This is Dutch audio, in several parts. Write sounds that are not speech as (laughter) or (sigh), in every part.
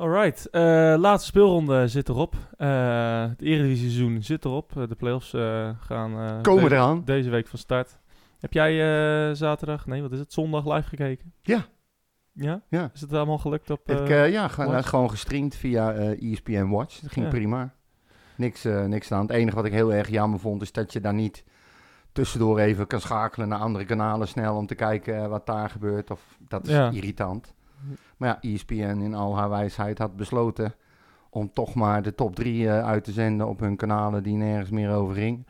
Alright, uh, laatste speelronde zit erop. Uh, het Eredivisie seizoen zit erop. Uh, de playoffs gaan Komen deze, eraan. deze week van start. Heb jij zaterdag, nee wat is het, zondag live gekeken? Ja. Ja? ja. Is het allemaal gelukt op Ik, Ja, gewoon, gewoon gestreamd via ESPN Watch. Dat ging Ja. prima. Niks, niks aan. Het enige wat ik heel erg jammer vond is dat je daar niet tussendoor even kan schakelen naar andere kanalen snel om te kijken wat daar gebeurt. Of dat is Ja. irritant. Maar ja, ESPN in al haar wijsheid had besloten om toch maar de top 3 uit te zenden op hun kanalen die nergens meer over ging.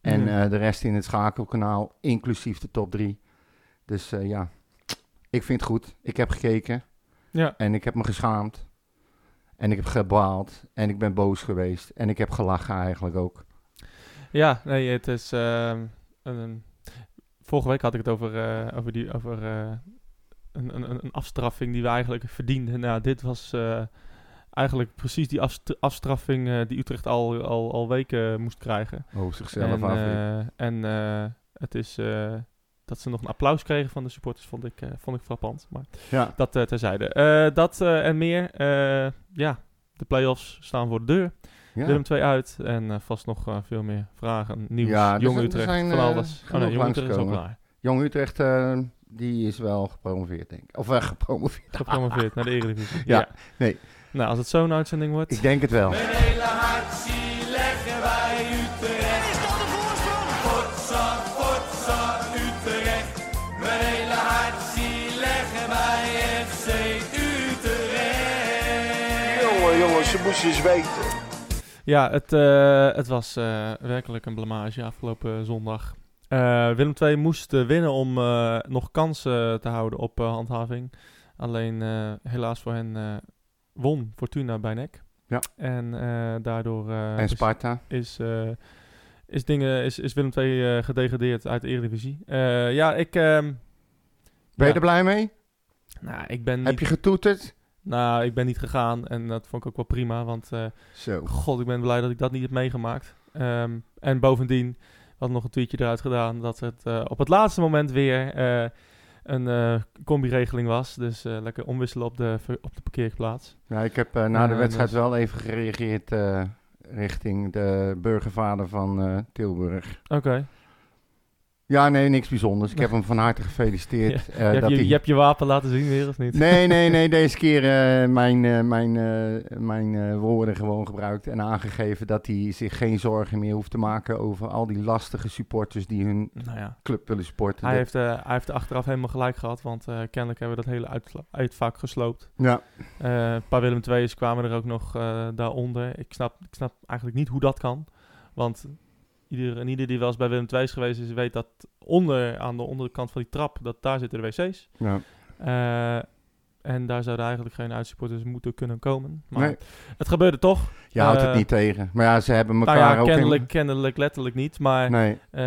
En eh, de rest in het schakelkanaal, inclusief de top 3. Dus eh, ja, ik vind het goed. Ik heb gekeken Ja. en ik heb me geschaamd. En ik heb gebaald en ik ben boos geweest. En ik heb gelachen eigenlijk ook. Ja, nee, het is... ehm, een, vorige week had ik het over, eh, over, die, over eh, een, een, een afstraffing die we eigenlijk verdienden. Nou, dit was eh, eigenlijk precies die afst- afstraffing eh, die Utrecht al, al, al weken moest krijgen. Oh, zichzelf en eh, en eh, het is... eh, dat ze nog een applaus kregen van de supporters vond ik, eh, vond ik frappant. Maar ja, dat eh, terzijde. Eh, dat eh, en meer. eh, ja, de play-offs staan voor de deur. ja. Willem 2 uit en eh, vast nog eh, veel meer vragen, nieuws, Ja, Jong Utrecht, zijn, van eh, alles. Oh nee, Jong Utrecht is ook klaar. Jong Utrecht, eh, die is wel gepromoveerd, denk ik. Of uh, gepromoveerd. Gepromoveerd naar de Eredivisie. Ja, nee. Nou, als het zo'n uitzending wordt. Ik denk het wel. Mijn hele hart zie leggen wij Utrecht. Is dat de voorsprong? Potsa, potsa, Utrecht. Mijn hele hart zie leggen wij FC Utrecht. Jongen, jongens, ze moesten eens weten. Ja, het, eh, het was eh, werkelijk een blamage afgelopen zondag. Eh, Willem II moest eh, winnen om eh, nog kansen te houden op handhaving. Alleen helaas voor hen won Fortuna bij nek. Ja. En daardoor En is- Sparta. is, eh, is, dingen, is, is Willem II eh, gedegradeerd uit de Eredivisie. Eh, ja, ik... ehm, Ben je ja. er blij mee? Nou, ik ben, Heb niet, je getoeterd? nou, ik ben niet gegaan en dat vond ik ook wel prima, want Zo. god, ik ben blij dat ik dat niet heb meegemaakt. Ehm, en bovendien, hadden nog een tweetje eruit gedaan dat het eh, op het laatste moment weer eh, een eh combi-regeling was. Dus lekker omwisselen op de, op de parkeerplaats. Ja, ik heb na de wedstrijd dus- wel even gereageerd richting de burgervader van Tilburg. Oké, Ja, nee, niks bijzonders. Ik heb hem van harte gefeliciteerd. (laughs) eh, je, hebt dat je, hij- je hebt je wapen laten zien weer, of niet? Nee, nee, (laughs) nee. Deze keer eh, mijn, eh, mijn, mijn woorden gewoon gebruikt. En aangegeven dat hij zich geen zorgen meer hoeft te maken over al die lastige supporters die hun Nou ja. club willen supporten. Hij Dat- heeft, hij heeft er achteraf helemaal gelijk gehad, want kennelijk hebben we dat hele uitvla- uitvak gesloopt. Ja, een paar Willem II's kwamen er ook nog daaronder. Ik snap, ik snap eigenlijk niet hoe dat kan. Want ieder, en ieder die wel eens bij Willem II is geweest is, weet dat onder, aan de onderkant van die trap, dat daar zitten de wc's. ja. Eh, en daar zouden eigenlijk geen uitsupporters moeten kunnen komen. Maar Nee. het gebeurde toch. Je houdt het Eh, niet tegen. Maar ja, ze hebben elkaar nou ja, ook in- kennelijk, kennelijk letterlijk niet. Maar Nee, eh,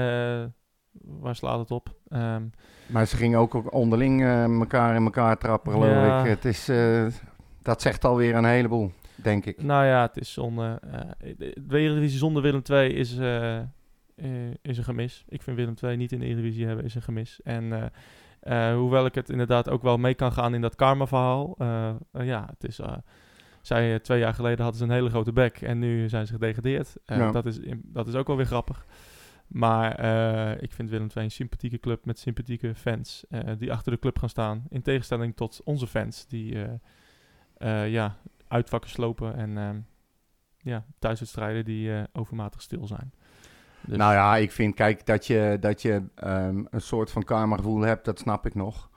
waar slaat het op? Ehm, maar ze gingen ook onderling elkaar in elkaar trappen, geloof Ja. ik. Het is, dat zegt alweer een heleboel, denk ik. Nou ja, het is zonde. eh de de Eredivisie zonder Willem II is, eh, eh, is een gemis. Ik vind Willem II niet in de Eredivisie hebben is een gemis. En eh, eh, hoewel ik het inderdaad ook wel mee kan gaan in dat karma-verhaal. eh, eh, ja, het is... eh, zij, eh, twee jaar geleden hadden ze een hele grote bek en nu zijn ze gedegradeerd. Eh, Ja. dat, is, dat is ook wel weer grappig. Maar eh, ik vind Willem II een sympathieke club met sympathieke fans eh, die achter de club gaan staan. In tegenstelling tot onze fans die eh, eh, ja, uitvakken slopen en ehm, ja, thuiswedstrijden die eh, overmatig stil zijn. Dus- Nou ja, ik vind, kijk, dat je, dat je ehm, een soort van karmagevoel hebt, dat snap ik nog.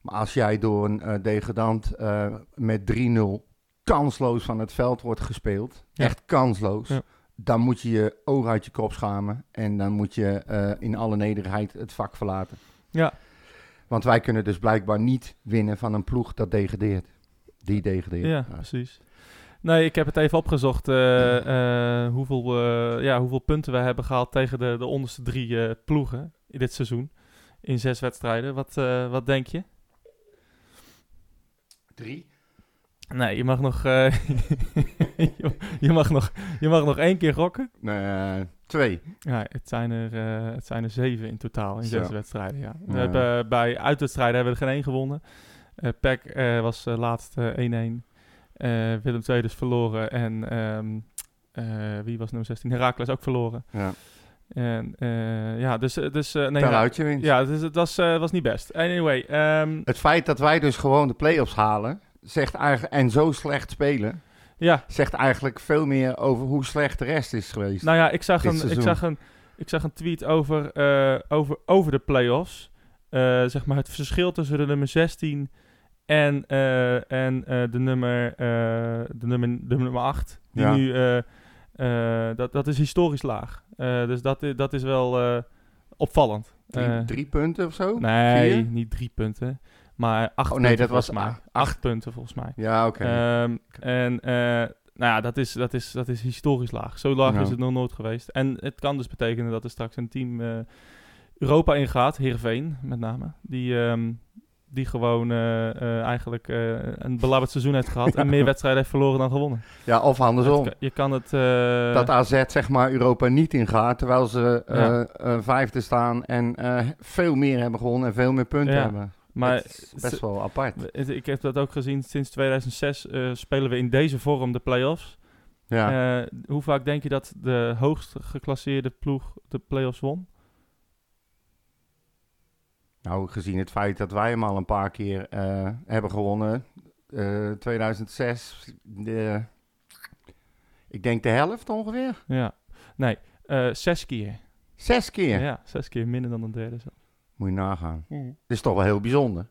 Maar als jij door een eh, degradant eh, met 3-0 kansloos van het veld wordt gespeeld, Ja. echt kansloos, Ja. dan moet je je ogen uit je kop schamen en dan moet je in alle nederigheid het vak verlaten. Ja. Want wij kunnen dus blijkbaar niet winnen van een ploeg dat degradeert. Die degradeert. Ja, precies. Nee, ik heb het even opgezocht eh, eh, hoeveel, eh, ja, hoeveel punten we hebben gehaald tegen de, de onderste drie eh, ploegen in dit seizoen. In zes wedstrijden. Wat, eh, wat denk je? Drie? Nee, je mag nog, eh, (laughs) je, mag nog, je mag nog één keer gokken. Nee, twee. Ja, het zijn er, eh, het zijn er zeven in totaal in Zo. zes wedstrijden. Ja. We Ja. hebben, bij uitwedstrijden hebben we er geen één gewonnen. Eh PEC eh, was eh, laatst eh, 1-1. Eh, Willem II dus verloren en ehm, eh, wie was nummer 16? Herakles ook verloren. Ja. En uh, ja, dus... dus uh, nee. Ja, dus het was, uh, was niet best. Anyway. Um, het feit dat wij dus gewoon de play-offs halen, zegt eigenlijk, en zo slecht spelen, ja. zegt eigenlijk veel meer over hoe slecht de rest is geweest. Nou ja, ik zag, een, ik zag, een, ik zag een tweet over, over, over de play-offs. zeg maar het verschil tussen de nummer 16 en, en de, nummer, de, nummer, de nummer 8. Die Ja. nu... dat, dat is historisch laag. Uh, dus dat, dat is wel uh, opvallend. Drie, Uh, drie, punten of zo? nee, Vier? niet drie punten. Maar acht Oh, nee, punten dat was mij. acht. Acht punten volgens mij. Ja, oké. Okay. Um, en nou ja, dat is, dat, is, dat is historisch laag. Zo laag is het nog nooit geweest. En het kan dus betekenen dat er straks een team eh, Europa ingaat, Heerenveen met name. Die, um, die gewoon uh, eigenlijk uh, een belabberd seizoen heeft gehad en meer wedstrijden heeft verloren dan gewonnen. Ja, of andersom. Je kan het... dat AZ zeg maar Europa niet ingaat, terwijl ze ja. vijfde staan en veel meer hebben gewonnen en veel meer punten ja. hebben. Maar het is best wel apart. Ik heb dat ook gezien. Sinds 2006 spelen we in deze vorm de play-offs. Ja. hoe vaak denk je dat de hoogst geclasseerde ploeg de play-offs won? Nou, gezien het feit dat wij hem al een paar keer uh, hebben gewonnen. Uh, 2006, de, ik denk de helft ongeveer. Ja, nee, uh, zes keer. Zes keer? Ja, zes keer minder dan een derde zelf. Moet je nagaan. Mm. Dat is toch wel heel bijzonder.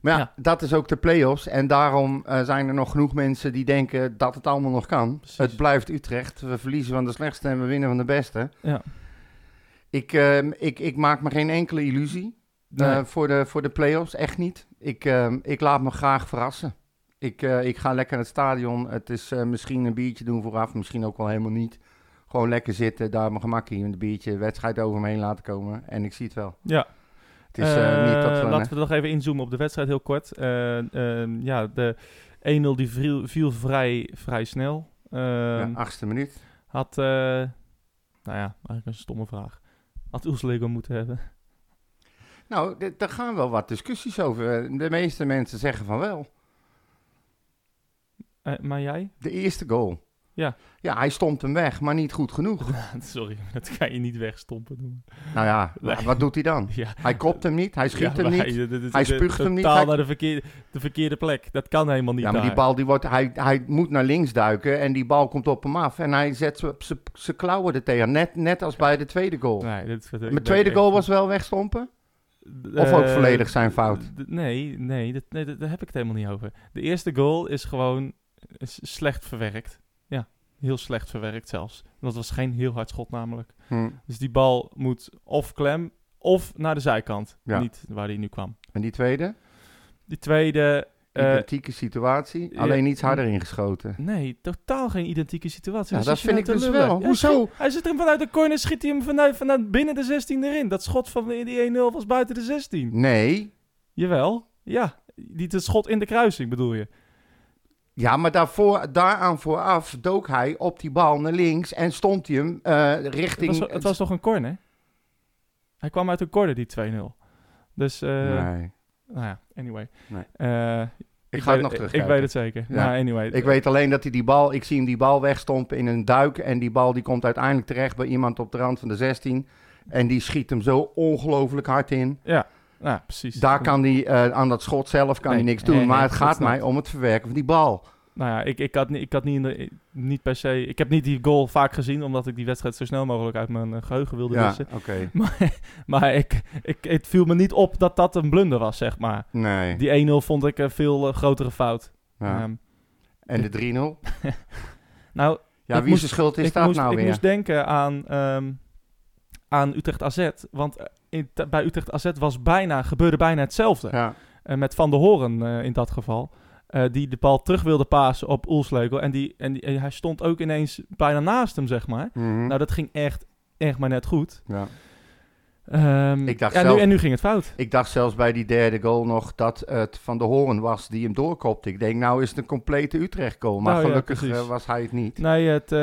Maar ja, Ja. dat is ook de play-offs. En daarom uh, zijn er nog genoeg mensen die denken dat het allemaal nog kan. Precies. Het blijft Utrecht. We verliezen van de slechtste en we winnen van de beste. Ja. Ik, uh, ik, ik maak me geen enkele illusie. Nee. Uh, voor, de, voor de play-offs, echt niet. Ik, uh, ik laat me graag verrassen. Ik, uh, ik ga lekker naar het stadion. Het is misschien een biertje doen vooraf, misschien ook wel helemaal niet. Gewoon lekker zitten, daar mijn gemakkie, een biertje, wedstrijd over me heen laten komen. En ik zie het wel. Ja. Het is niet dat we... Laten we nog even inzoomen op de wedstrijd heel kort. Uh, ja, de 1-0 die viel, viel, vrij, vrij snel. ja, achtste minuut. Had, nou ja, eigenlijk een stomme vraag. Had Oeslego moeten hebben. Nou, daar gaan wel wat discussies over. De meeste mensen zeggen van wel. Uh, maar jij? De eerste goal. Ja. Ja, hij stond hem weg, maar niet goed genoeg. (laughs) Sorry, (laughs) dat kan je niet wegstompen noemen. Nou ja, (laughs) nee. wat doet hij dan? Ja. Hij kopt hem niet, hij schiet ja, hem niet, hij, de, de, hij spuugt hem niet. Totaal Hij... naar de verkeerde, de verkeerde plek. Dat kan helemaal niet Ja, maar daar. die bal, die wordt, hij, hij moet naar links duiken en die bal komt op hem af. En hij zet zijn klauwen er tegen, net, net als bij de tweede goal. Nee, Mijn tweede goal was wel wegstompen? Of ook Uh, volledig zijn fout? Nee, nee, dat, nee dat, daar heb ik het helemaal niet over. De eerste goal is gewoon is slecht verwerkt. Ja, heel slecht verwerkt zelfs. Dat was geen heel hard schot namelijk. Hm. Dus die bal moet of klem of naar de zijkant. Ja. Niet waar die nu kwam. En die tweede? Die tweede... uh, Identieke situatie, alleen iets harder ingeschoten. Nee, totaal geen identieke situatie. Ja, dat vind ik dus wel. Hoezo? hij zit hem vanuit de corner, schiet hij hem vanuit, vanuit binnen de 16 erin. Dat schot van die die 1-0 was buiten de 16. Nee, Jawel, ja. Die het schot in de kruising bedoel je. Ja, maar daarvoor, daaraan vooraf dook hij op die bal naar links en stond hij hem eh, Het richting... was, het was toch een corner? Hij kwam uit een corner, die 2-0. Dus, eh, Nee, nou ja, anyway. Nee. Eh, ik ga weet, het nog Ik terugkijken. weet het zeker. Ja. Nou, anyway. Ik weet alleen dat hij die bal... Ik zie hem die bal wegstompen in een duik en die bal die komt uiteindelijk terecht bij iemand op de rand van de 16. En die schiet hem zo ongelooflijk hard in. Ja, nou, precies. Daar kan hij eh, aan dat schot zelf kan Nee, hij niks doen. nee, maar het gaat mij ik. om het verwerken van die bal. Nou ja, ik, ik had, niet- ik had niet, de, niet per se... Ik heb niet die goal vaak gezien, omdat ik die wedstrijd zo snel mogelijk uit mijn eh, geheugen wilde Ja, wissen. oké. (laughs) Maar, maar ik, ik, het viel me niet op dat dat een blunder was, zeg maar. Nee. Die 1-0 vond ik een veel eh, grotere fout. Ja. Ehm, En de 3-0? (laughs) nou, Ja, Ik wie moest- zijn schuld is ik dat moest, nou ik weer? moest denken aan, ehm, aan Utrecht AZ. Want eh, in, bij Utrecht AZ was bijna, gebeurde bijna hetzelfde. Ja. Met Van der Horen in dat geval. Eh, die de bal terug wilde pasen op Oelslegel. En, die, en, die, en hij stond ook ineens bijna naast hem, zeg maar. Mhm. Nou, dat ging echt, echt maar net goed. ja. Ehm, Ik dacht ja, zelf- nu, en nu ging het fout. Ik dacht zelfs bij die derde goal nog dat het Van de Horen was die hem doorkopte. Ik denk, nou is het een complete Utrecht goal. Maar Nou gelukkig eh, was hij het niet. Nee, het, eh,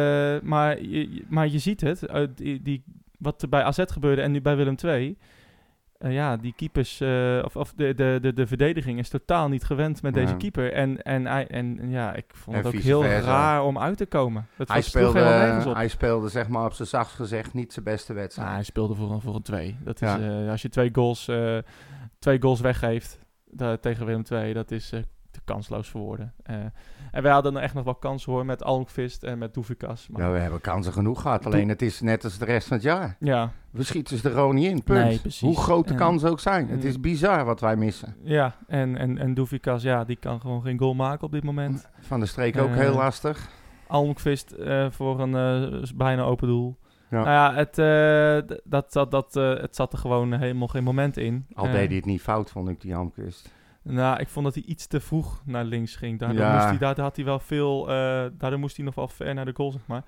maar, je, maar je ziet het. eh, die, die, wat er bij AZ gebeurde en nu bij Willem II. Eh, ja, die keepers, eh, of, of de, de, de, de verdediging is totaal niet gewend met deze keeper. En, en, hij- en, en ja, ik vond En het ook heel versa. raar om uit te komen. Het Hij speelde, op. hij speelde zeg maar op zijn zachtst gezegd niet zijn beste wedstrijd. Nou, hij speelde voor een, voor een 2. Dat is, Ja. eh, als je twee goals, eh, twee goals weggeeft tegen Willem II, dat is eh, kansloos voor woorden. Eh, en wij hadden er echt nog wel kansen hoor, met Almqvist en met Doevikas. Maar Ja, we hebben kansen genoeg gehad. Alleen het is net als de rest van het jaar. ja, We schieten ze er gewoon niet in. Punt. Nee, precies. Hoe groot de En- kansen ook zijn. Het is bizar wat wij missen. ja, en, en, en Doevikas, ja, die kan gewoon geen goal maken op dit moment. Van de streek ook Eh, heel lastig. Almqvist eh, voor een eh, bijna open doel. Ja. Nou ja, het, eh, dat, dat, dat, eh, het zat er gewoon helemaal geen moment in. Al Eh, deed hij het niet fout, vond ik, die Almqvist. Nou, ik vond dat hij iets te vroeg naar links ging. Daardoor, Ja. moest hij, daardoor had hij wel veel... eh, daardoor moest hij nog wel ver naar de goal, zeg maar.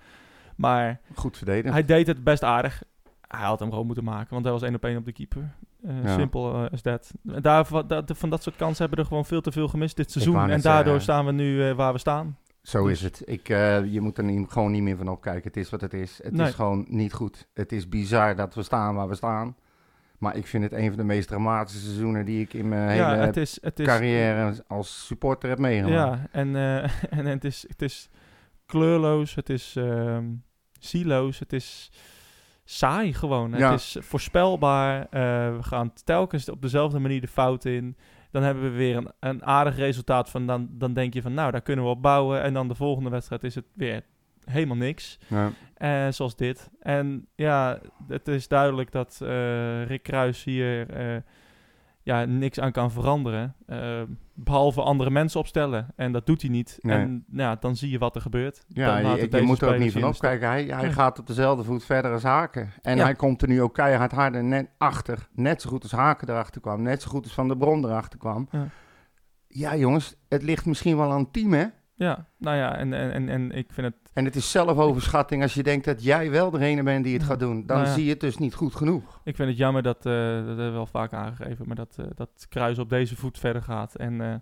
Maar Goed verdedigd. hij deed het best aardig. Hij had hem gewoon moeten maken, want hij was één op één op de keeper. Eh, Ja. Simpel eh, as that. En Daar, van, dat- van dat soort kansen hebben we er gewoon veel te veel gemist dit seizoen. En daardoor staan we nu eh, waar we staan. Zo Dus- is het. Ik, eh, je moet er niet, gewoon niet meer van opkijken. Het is wat het is. Het Nee. is gewoon niet goed. Het is bizar dat we staan waar we staan. Maar ik vind het een van de meest dramatische seizoenen die ik in mijn ja, hele het is... Het is carrière als supporter heb meegemaakt. Ja, en, eh, (laughs) en het, is, het is kleurloos, het is ehm zieloos, het is saai gewoon. Ja. Het is voorspelbaar. eh, we gaan telkens op dezelfde manier de fout in. Dan hebben we weer een, een aardig resultaat van, dan, dan denk je van nou, daar kunnen we op bouwen. En dan de volgende wedstrijd is het weer helemaal niks. Ja. Eh, zoals dit. En ja, het is duidelijk dat eh, Rick Kruis hier eh, ja, niks aan kan veranderen. eh, behalve andere mensen opstellen. En dat doet hij niet. Nee. En ja, dan zie je wat er gebeurt. Ja, je, moet er ook niet van opkijken. Hij, hij gaat op dezelfde voet verder als Haken. En Ja. hij komt er nu ook keihard harder net achter. Net zo goed als Haken erachter kwam. Net zo goed als Van der Bron erachter kwam. Ja. Ja, jongens, het ligt misschien wel aan het team, hè? Ja, nou ja, en, en, en, en ik vind het... En het is zelfoverschatting als je denkt dat jij wel degene bent die het Ja. gaat doen. Dan Nou ja. zie je het dus niet goed genoeg. Ik vind het jammer dat, eh, dat hebben we wel vaak aangegeven, maar dat, eh, dat Kruis op deze voet verder gaat. En, eh,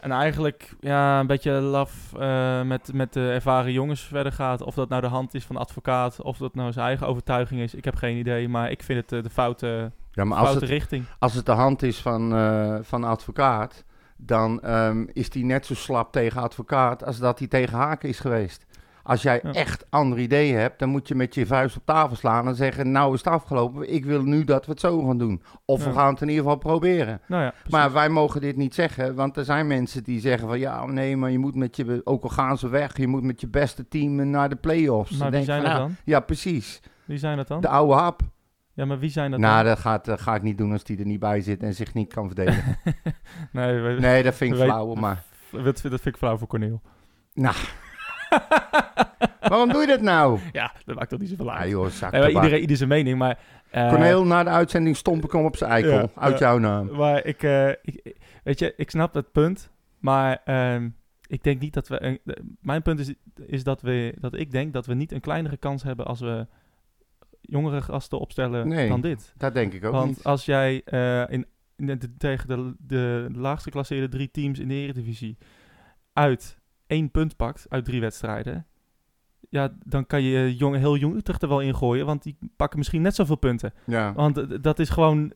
en eigenlijk ja, een beetje laf met, met de ervaren jongens verder gaat. Of dat nou de hand is van de advocaat, of dat nou zijn eigen overtuiging is. Ik heb geen idee, maar ik vind het de foute, Ja, maar als foute het, richting. als het de hand is van, van advocaat, dan ehm, is die net zo slap tegen advocaat als dat hij tegen Haken is geweest. Als jij Ja. echt andere ideeën hebt, dan moet je met je vuist op tafel slaan en zeggen, nou is het afgelopen, ik wil nu dat we het zo gaan doen. Of we gaan het in ieder geval proberen. Nou ja. Maar wij mogen dit niet zeggen, want er zijn mensen die zeggen van ja, nee, maar je moet met je, ook al gaan ze weg, je moet met je beste team naar de play-offs. maar Dan wie zijn van, dat dan? Ja, precies. Wie zijn dat dan? De oude hap. Ja, maar wie zijn dat Nou, dan? dat gaat, eh, ga ik niet doen als die er niet bij zit en zich niet kan verdedigen. (laughs) nee, we- nee, dat vind ik (laughs) Weet- flauw, maar... (laughs) dat, dat vind ik flauw voor Corneel. Waarom doe je dat nou? Ja, dat maakt toch niet zoveel Ja, uit. joh, zak Nee, maar tabak. iedereen, ieder zijn mening, maar... eh, Corneel, na de uitzending stomp ik hem op zijn eikel. Ja, uit ja. jouw naam. Maar ik, eh, ik, ik- weet je, ik snap het punt, maar ehm, ik denk niet dat we. Een, mijn punt is, is dat, we, dat ik denk dat we niet een kleinere kans hebben als we jongere gasten opstellen Nee, dan dit. Dat denk ik ook Want niet. als jij eh, in, in de- tegen de, de laagst geclasseerde drie teams in de Eredivisie uit één punt pakt uit drie wedstrijden. Ja, dan kan je jong, heel jong Utrecht er wel in gooien, want die pakken misschien net zoveel punten. Ja. Want dat is gewoon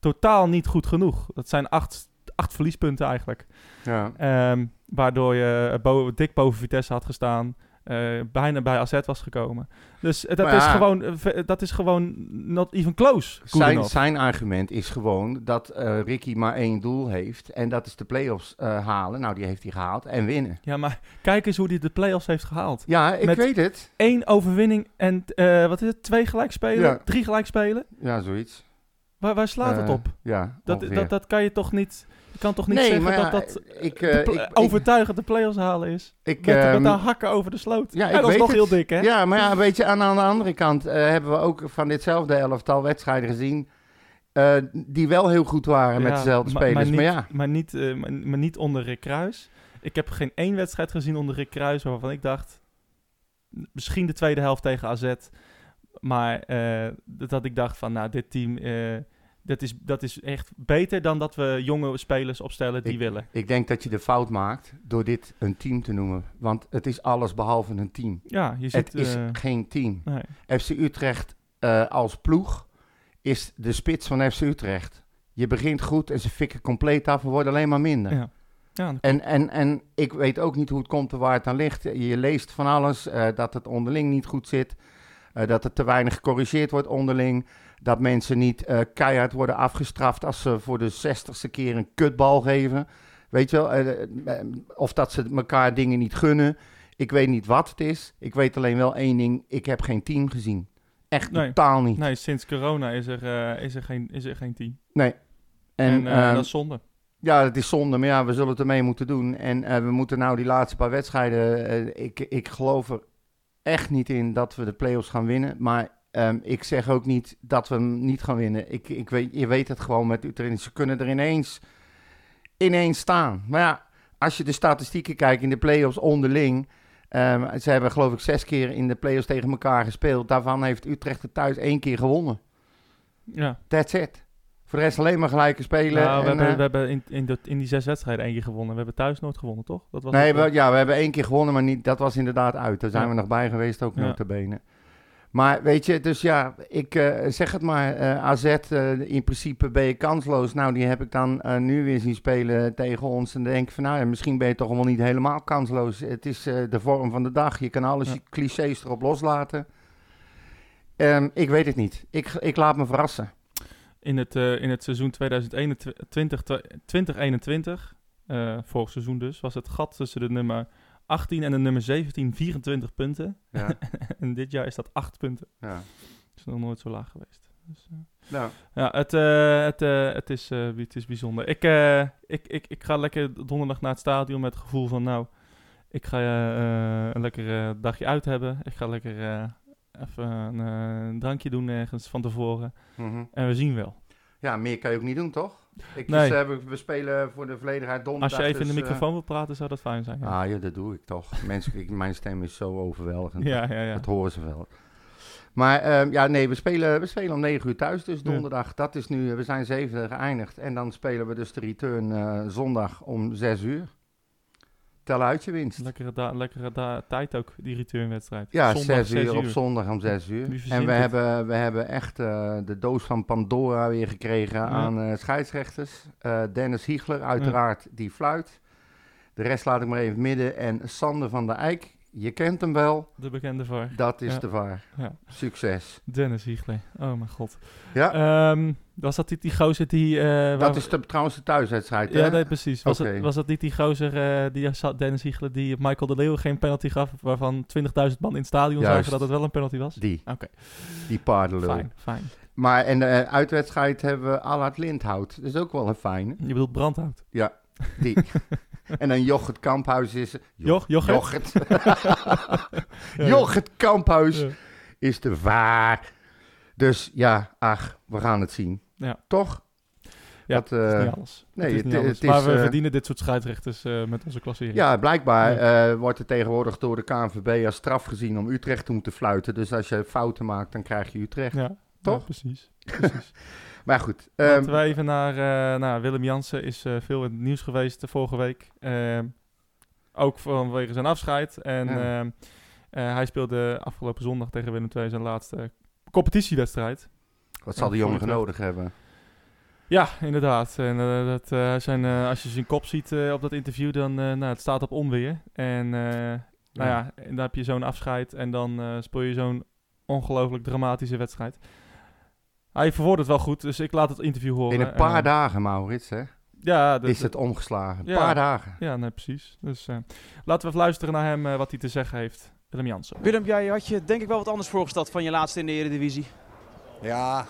totaal niet goed genoeg. Dat zijn acht, acht verliespunten eigenlijk. ja. Ehm, waardoor je eh, bo- dik boven Vitesse had gestaan. Eh, bijna bij AZ was gekomen. Dus eh, dat, is gewoon, eh, dat is gewoon not even close. Zijn, zijn argument is gewoon dat Ricky maar één doel heeft. En dat is de play-offs halen. Nou, die heeft hij gehaald. En winnen. Ja, maar kijk eens hoe hij de play-offs heeft gehaald. Ja, ik Met- weet het. Eén overwinning en wat is het? Twee gelijkspelen? Ja. Drie gelijkspelen? Ja, zoiets. Waar, waar slaat het op? Ja, Dat, dat, dat kan je toch niet... Kan toch niet Nee, zeggen ja, dat dat ik, de eh, ik- overtuigend de play-offs halen is? Ik, Met, ehm, met de hakken over de sloot. ja, ik dat is nog het. heel dik, hè? Ja, maar ja, weet je, aan, aan de andere kant eh, hebben we ook van ditzelfde elftal wedstrijden gezien. eh, die wel heel goed waren met dezelfde maar- spelers. Maar, Maar, niet, ja, maar, niet, maar, maar niet onder Rick Kruis. Ik heb geen één wedstrijd gezien onder Rick Kruis waarvan ik dacht... Misschien de tweede helft tegen AZ. Maar dat ik dacht van, nou, dit team... dat, is, dat is echt beter dan dat we jonge spelers opstellen die Ik- willen. ik denk dat je de fout maakt door dit een team te noemen. Want het is alles behalve een team. Ja, je ziet... Het is eh, geen team. nee. FC Utrecht eh, als ploeg is de spits van FC Utrecht. Je begint goed en ze fikken compleet af en worden alleen maar minder. Ja. Ja, En, en, en ik weet ook niet hoe het komt en waar het aan ligt. Je leest van alles, eh, dat het onderling niet goed zit. dat er te weinig gecorrigeerd wordt onderling. Dat mensen niet eh, keihard worden afgestraft als ze voor de zestigste keer een kutbal geven. Weet je wel, eh, eh, of dat ze elkaar dingen niet gunnen. Ik weet niet wat het is. Ik weet alleen wel één ding, ik heb geen team gezien. Echt Nee. totaal niet. nee, sinds corona is er, is er, geen, is er geen team. Nee. En, En, eh, ehm, dat is zonde. Ja, het is zonde, maar ja, we zullen het ermee moeten doen. En we moeten nou die laatste paar wedstrijden... ik, ik geloof er echt niet in dat we de play-offs gaan winnen. Maar ehm, ik zeg ook niet dat we hem niet gaan winnen. Ik, ik weet, je weet het gewoon met Utrecht. Ze kunnen er ineens, ineens staan. Maar ja, als je de statistieken kijkt in de play-offs onderling... ehm, ze hebben geloof ik zes keer in de play-offs tegen elkaar gespeeld. Daarvan heeft Utrecht er thuis één keer gewonnen. Ja. That's it. Voor de rest alleen maar gelijke spelen. Nou, we, en, hebben, eh, we hebben in, in, de, in die zes wedstrijden één keer gewonnen. We hebben thuis nooit gewonnen, toch? Dat was Nee, het, we, ja, we hebben één keer gewonnen, maar niet, dat was inderdaad uit. Daar zijn Ja. we nog bij geweest, ook Ja. notabene. Maar weet je, dus ja, ik eh, zeg het maar, eh, AZ, eh, in principe ben je kansloos. Nou, die heb ik dan nu weer zien spelen tegen ons. En dan denk ik van, nou ja, misschien ben je toch wel niet helemaal kansloos. Het is de vorm van de dag. Je kan alle Ja. clichés erop loslaten. Ehm, ik weet het niet. Ik, ik laat me verrassen. in, het, in het seizoen 2021, 2021 eh, vorig seizoen dus, was het gat tussen de nummer 18 en de nummer 17 24 punten. Ja, (laughs) en dit jaar is dat 8 punten. ja. Is nog nooit zo laag geweest. Dus, eh, Nou, ja, het, eh, het, eh, het, is, het is bijzonder. Ik, ik, ik, ik ga lekker donderdag naar het stadion met het gevoel van, nou, ik ga een lekker dagje uit hebben. Ik ga lekker even een, een drankje doen ergens van tevoren. mhm. En we zien wel. Ja, meer kan je ook niet doen, toch? Ik, Nee. dus, eh, we, spelen voor de volledigheid donderdag. Als je even in de dus, eh, microfoon wil praten, zou dat fijn zijn. Ja, Ah ja, dat doe ik toch. Mensen, ik, mijn stem is zo overweldigend. (laughs) ja, ja. ja. Dat horen ze wel. Maar ehm, ja, nee, we spelen, we spelen om 9 uur thuis, dus donderdag. Dat is nu, we zijn zevende geëindigd. En dan spelen we dus de return eh, zondag om 6 uur. Tel uit je winst. Lekkere, da- lekkere da- tijd ook, die returnwedstrijd. Ja, Zondag 6 uur, op zondag om 6 uur. En we het? hebben, we hebben echt eh, de doos van Pandora weer gekregen aan eh, scheidsrechters. Eh, Dennis Hiegler, uiteraard, die fluit. De rest laat ik maar even midden. En Sander van der Eijk, je kent hem wel. De bekende VAR. Dat is Ja. de VAR. Ja. Succes. Dennis Hiegler. Oh mijn god. Ja, Ehm, was dat niet die gozer die... eh, waar dat is de, trouwens de thuiswedstrijd. Ja, hè? nee, precies. Was, het, was dat niet die gozer, eh, die zat- Dennis Hiegler, die Michael de Leeuw geen penalty gaf, waarvan 20.000 man in het stadion zagen dat het wel een penalty was? Die, Oké, die paardenlul. fijn, fijn. Maar en de eh, uitwedstrijd hebben we Allard Lindhout. Dat is ook wel een fijne. Je bedoelt brandhout. Ja, die. (laughs) en dan Jochert Kamphuis is... Joch, Jochert? Jochert. (laughs) Jochert Kamphuis Ja. is de vaar. Dus ja, ach, we gaan het zien. Ja. Toch? Ja, Dat, het is eh, niet alles. nee, het is het- het maar we eh, verdienen dit soort scheidsrechters eh, met onze klassering. Ja, blijkbaar eh, wordt er tegenwoordig door de KNVB als straf gezien om Utrecht te moeten fluiten. Dus als je fouten maakt, dan krijg je Utrecht. Ja, Toch? Ja, precies. (laughs) precies. Maar goed, ehm, Laten we even naar... eh, nou, Willem Jansen is eh, veel in het nieuws geweest de vorige week. Ehm, ook vanwege zijn afscheid. En ehm, eh, hij speelde afgelopen zondag tegen Willem II zijn laatste competitiewedstrijd. wat zal de Ja, jongen nodig hebben? Ja, inderdaad. En eh, dat, eh, zijn, eh, als je zijn kop ziet op dat interview, dan nou, het staat op onweer. En nou ja, en dan heb je zo'n afscheid en dan speel je zo'n ongelooflijk dramatische wedstrijd. Hij verwoordt het wel goed, dus ik laat het interview horen. In een paar en, dagen, Maurits, hè? Ja, is het omgeslagen. Een ja. paar dagen. Ja, nee, precies. Dus laten we even luisteren naar hem, wat hij te zeggen heeft. Willem Jansen. Willem, jij had je denk ik wel wat anders voorgesteld van je laatste in de Eredivisie. Ja.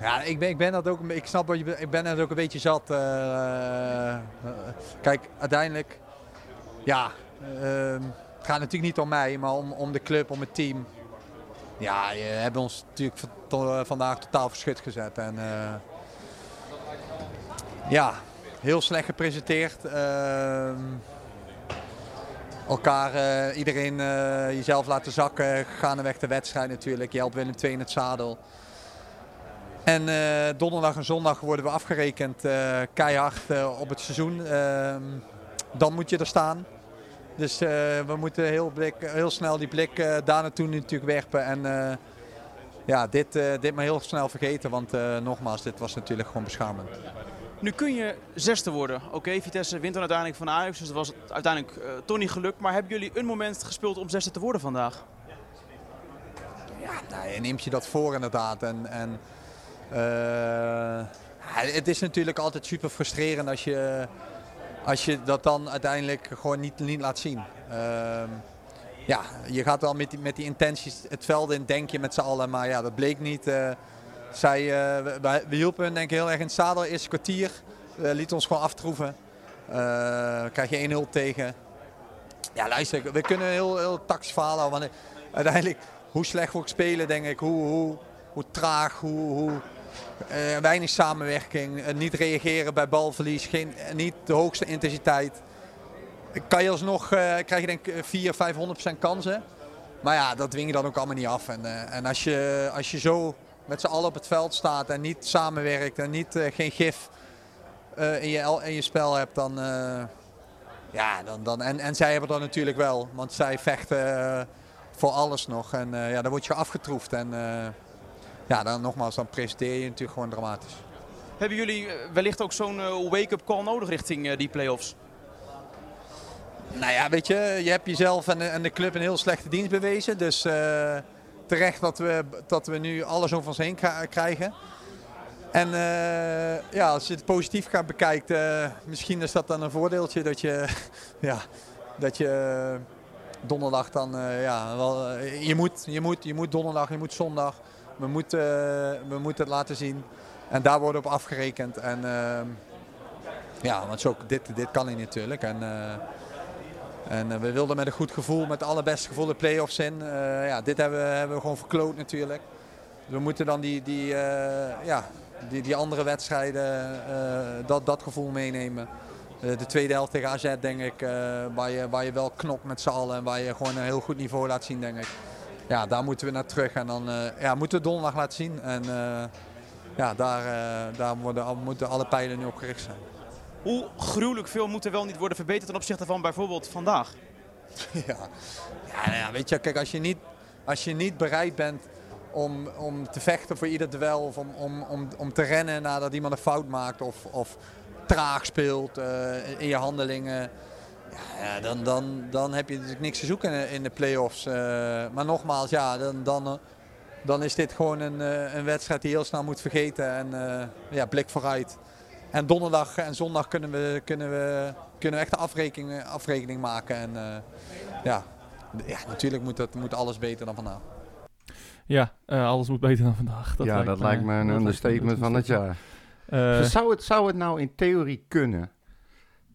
Ja, ik ben, ik ben dat ook, ik snap dat je, ik ben dat ook een beetje zat. Uh, uh, kijk, uiteindelijk, ja, uh, het gaat natuurlijk niet om mij, maar om, om de club, om het team. Ja, je hebben ons natuurlijk to, vandaag totaal verschut gezet. En, uh, ja, heel slecht gepresenteerd. Elkaar, uh, iedereen uh, jezelf laten zakken, gaandeweg de wedstrijd natuurlijk. Je helpt Willem II in het zadel. En uh, donderdag en zondag worden we afgerekend keihard op het seizoen. Ehm, dan moet je er staan. Dus we moeten heel, blik, heel snel die blik daar naartoe natuurlijk werpen. En ja, dit, eh, dit maar heel snel vergeten. Want eh, nogmaals, dit was natuurlijk gewoon beschamend. Nu kun je zesde worden. Oké, Vitesse wint dan uiteindelijk van Ajax, dus dat was uiteindelijk eh, toch niet gelukt. Maar hebben jullie een moment gespeeld om zesde te worden vandaag? Nou, je neemt je dat voor inderdaad. En, en, eh, ja, het is natuurlijk altijd super frustrerend als je, als je dat dan uiteindelijk gewoon niet, niet laat zien. Ehm, ja, je gaat wel met die, met die intenties het veld in, denk je met z'n allen. Maar ja, dat bleek niet. Zij, eh, we, we- hielpen hun denk ik heel erg in het zadel. Eerste kwartier. We lieten ons gewoon aftroeven. Krijg je 1-0 tegen. Ja, luister, we kunnen heel, heel verhaal houden. Want uiteindelijk, hoe slecht we ook spelen, denk ik, hoe, hoe, hoe traag, hoe, hoe eh, weinig samenwerking, eh, niet reageren bij balverlies, geen, niet de hoogste intensiteit. Kan je alsnog, krijg je denk ik 400, 500% kansen. Maar ja, dat dwing je dan ook allemaal niet af. En, en als, je, als je zo met z'n allen op het veld staat en niet samenwerkt en niet, eh, geen gif eh, in, je, in je spel hebt, dan... eh, ja, dan, dan, en, en zij hebben dat natuurlijk wel, want zij vechten voor alles nog. En ja, dan word je afgetroefd. En ja, dan nogmaals, dan presenteer je natuurlijk gewoon dramatisch. Hebben jullie wellicht ook zo'n wake-up call nodig richting die play-offs? Nou ja, weet je, je hebt jezelf en de, club een heel slechte dienst bewezen. Dus terecht dat we, dat we nu alles over ons heen krijgen. En eh, ja, als je het positief gaat bekijken, eh, misschien is dat dan een voordeeltje dat je, (laughs) ja, dat je donderdag dan, eh, ja, wel, eh, je, moet, je, moet, je moet donderdag, je moet zondag, we moeten, we moeten het laten zien. En daar wordt op afgerekend. En ja, want zo, dit, dit kan niet natuurlijk. En, eh, en eh, we wilden met een goed gevoel, met het allerbeste gevoel de play-offs in. Eh, ja, dit hebben we, hebben we gewoon verkloot natuurlijk. We moeten dan die, die, eh, ja, die, die andere wedstrijden, dat, dat gevoel meenemen. De tweede helft tegen AZ denk ik, waar, je, waar je wel knokt met z'n allen en waar je gewoon een heel goed niveau laat zien denk ik. Ja, daar moeten we naar terug en dan ja, moeten we donderdag laten zien. En ja, daar, daar worden, moeten alle pijlen nu op gericht zijn. Hoe gruwelijk veel moet er wel niet worden verbeterd ten opzichte van bijvoorbeeld vandaag? (laughs) Ja, ja, nou ja weet je, kijk, als je niet, als je niet bereid bent om, om te vechten voor ieder duel of om, om, om, om te rennen nadat iemand een fout maakt of, of traag speelt eh, in je handelingen, ja, dan, dan, dan heb je natuurlijk niks te zoeken in, de- play-offs. Eh, maar nogmaals, ja, dan, dan, dan is dit gewoon een, eh, een wedstrijd die heel snel moet vergeten en ja, blik vooruit. En donderdag en zondag kunnen we, kunnen we, kunnen we echt een afrekening, afrekening maken. En, eh, ja, ja, natuurlijk moet, dat, moet alles beter dan vandaag. Ja, eh, alles moet beter dan vandaag. Dat ja, dat lijkt me een understatement van het jaar. Eh, Dus zou, het, zou het nou in theorie kunnen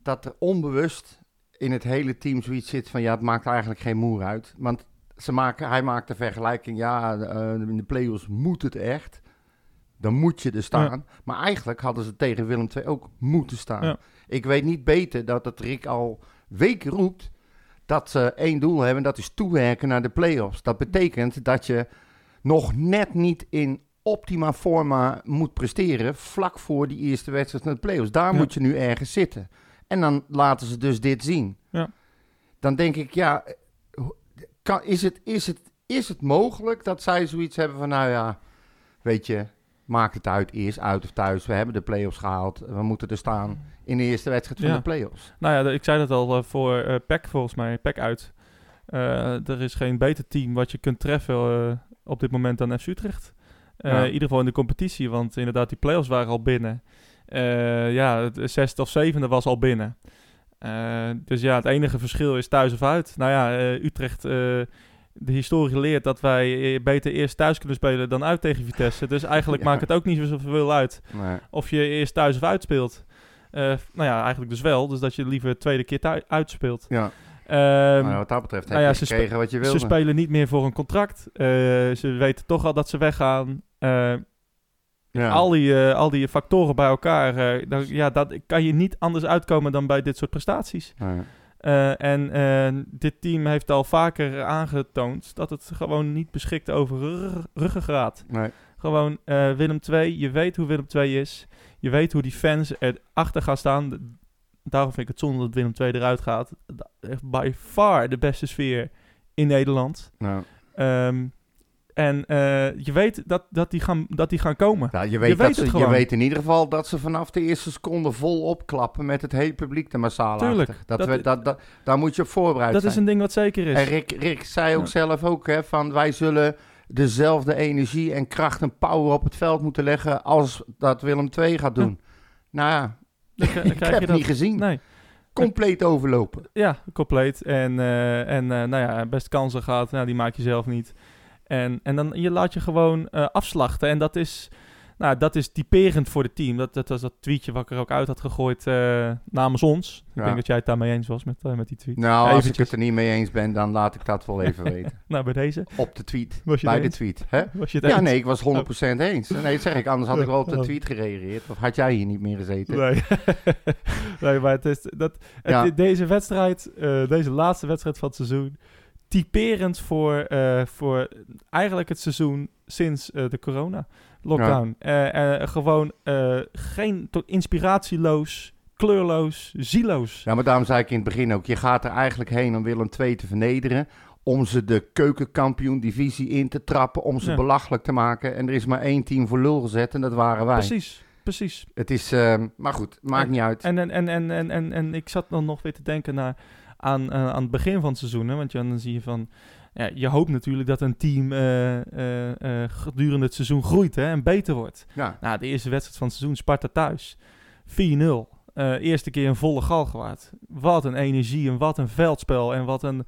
dat er onbewust in het hele team zoiets zit van ja, het maakt eigenlijk geen moer uit. Want ze maken, hij maakt de vergelijking, ja, eh, in de play-offs moet het echt. Dan moet je er staan. Maar eigenlijk hadden ze tegen Willem II ook moeten staan. Ja. Ik weet niet beter dat het Rick al weken roept dat ze één doel hebben. Dat is toewerken naar de play-offs. Dat betekent dat je nog net niet in optima forma moet presteren vlak voor die eerste wedstrijd van de play-offs. Daar Ja. moet je nu ergens zitten. En dan laten ze dus dit zien. Ja. Dan denk ik, ja, kan, is, het, is, het, is het mogelijk dat zij zoiets hebben van, nou ja, weet je, maakt het uit, eerst uit of thuis. We hebben de play-offs gehaald, we moeten er staan in de eerste wedstrijd van Ja. de play-offs. Nou ja, de- ik zei dat al eh, voor eh PEC volgens mij, PEC uit. Eh, er is geen beter team wat je kunt treffen op dit moment dan FC Utrecht. Ja. In ieder geval in de competitie, want inderdaad die play-offs waren al binnen. Ja, het zesde of zevende was al binnen. Dus ja, het enige verschil is thuis of uit. Nou ja, Utrecht, de historie leert dat wij eh, beter eerst thuis kunnen spelen dan uit tegen Vitesse. Dus eigenlijk (laughs) Ja. maakt het ook niet zoveel uit Maar, of je eerst thuis of uitspeelt. Eh nou ja, eigenlijk dus wel. Dus dat je liever de tweede keer thuis uitspeelt. ja, Ehm, nou, ja, wat dat betreft nou heb ja, je ze gekregen wat je ze wilde. spelen niet meer voor een contract. Eh, ze weten toch al dat ze weggaan. Eh, ja. al, die, al die factoren bij elkaar. dan, ja, dat kan je niet anders uitkomen dan bij dit soort prestaties. Ja. Eh, en eh, dit team heeft al vaker aangetoond dat het gewoon niet beschikt over rug- ruggengraat. Nee. Gewoon eh, Willem II, je weet hoe Willem II is. Je weet hoe die fans erachter gaan staan. Daarom vind ik het zonde dat Willem II eruit gaat. Echt by far de beste sfeer in Nederland. Nou, Ehm, En eh, je weet dat, dat, die gaan, dat die gaan komen. Ja, je, weet weet dat ze, je weet in ieder geval dat ze vanaf de eerste seconde vol opklappen met het hele publiek er massaal Tuurlijk, achter. Dat dat- we, dat, dat, daar moet je op voorbereid Dat zijn. is een ding wat zeker is. En Rick, Rick zei ook Ja. zelf ook, hè, van wij zullen dezelfde energie en kracht en power op het veld moeten leggen als dat Willem II gaat doen. Nou ja, Dan dan (laughs) ik krijg heb je het niet dat. gezien. Nee, Compleet overlopen. ja, compleet. En, eh, en eh, nou ja, best kansen gehad. Nou, die maak je zelf niet. En, en dan je laat je gewoon eh, afslachten. En dat is, nou, dat is typerend voor het team. Dat, dat was dat tweetje wat ik er ook uit had gegooid eh, namens ons. Ik Ja. denk dat jij het daarmee eens was met, eh, met die tweet. Nou, als ik het er niet mee eens ben, dan laat ik dat wel even (laughs) weten. Nou, bij deze. Op de tweet. Was je Bij de eens? tweet. Hè? Was je het Ja, eens? nee, ik was 100% eens. Nee, dat zeg ik. Anders had ik wel op de Ja. tweet gereageerd. Of had jij hier niet meer gezeten? Nee. (laughs) nee, maar het is dat, het- Ja. deze wedstrijd, deze laatste wedstrijd van het seizoen, typerend voor, eh, voor eigenlijk het seizoen sinds eh, de corona-lockdown. Eh, eh, gewoon geen to- inspiratieloos, kleurloos, zieloos. Ja, maar daarom zei ik in het begin ook, je gaat er eigenlijk heen om Willem II te vernederen. Om ze de keukenkampioen-divisie in te trappen, om ze Ja. belachelijk te maken. En er is maar één team voor lul gezet en dat waren wij. Precies, precies. Het is, ehm, maar goed, maakt En- niet uit. En, en, en, en, en, en, en ik zat dan nog weer te denken naar, aan, eh, aan het begin van het seizoen. Hè? Want dan zie je van... Ja, je hoopt natuurlijk dat een team eh, eh, gedurende het seizoen groeit hè, en beter wordt. ja, Nou, de eerste wedstrijd van het seizoen, Sparta thuis. 4-0. Eh, eerste keer een volle galgenwaard. Wat een energie en wat een veldspel. En wat een,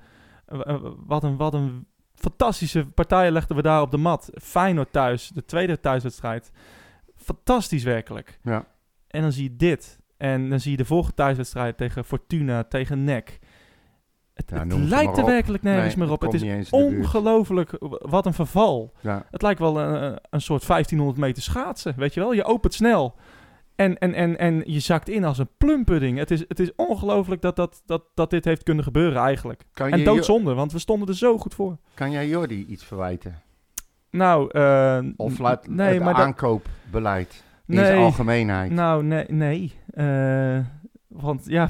wat een, wat een fantastische partijen legden we daar op de mat. Feyenoord thuis, de tweede thuiswedstrijd. Fantastisch werkelijk. ja. En dan zie je dit. En dan zie je de volgende thuiswedstrijd tegen Fortuna, tegen NEC. Het, Ja, lijkt er op. werkelijk nergens Nee, meer op. Het is ongelooflijk wat een verval. Ja. Het lijkt wel een, een soort 1500 meter schaatsen, weet je wel? Je opent snel en, en, en, en je zakt in als een plumpudding. Het is, het is ongelooflijk dat, dat, dat, dat dit heeft kunnen gebeuren eigenlijk. Kan, En doodzonde, want we stonden er zo goed voor. kan jij Jordi iets verwijten? Nou, eh, Of laat nee, het maar aankoopbeleid in zijn nee, algemeenheid? Nou, nee, nee. Eh, want ja,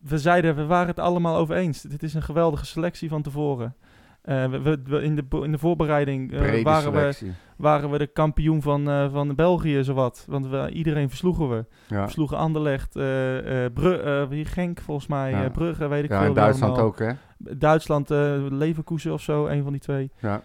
we, zeiden, we waren het allemaal over eens. Dit is een geweldige selectie van tevoren. Eh, we, in, de, in de voorbereiding eh, waren, we, waren we de kampioen van, eh, van België, zowat. Want we, iedereen versloegen we. Ja, We sloegen Anderlecht, Bru wie Genk volgens mij, Ja. Brugge, weet ik ja veel. wie Duitsland allemaal. ook, hè? Duitsland, Leverkusen of zo, een van die twee. Ja.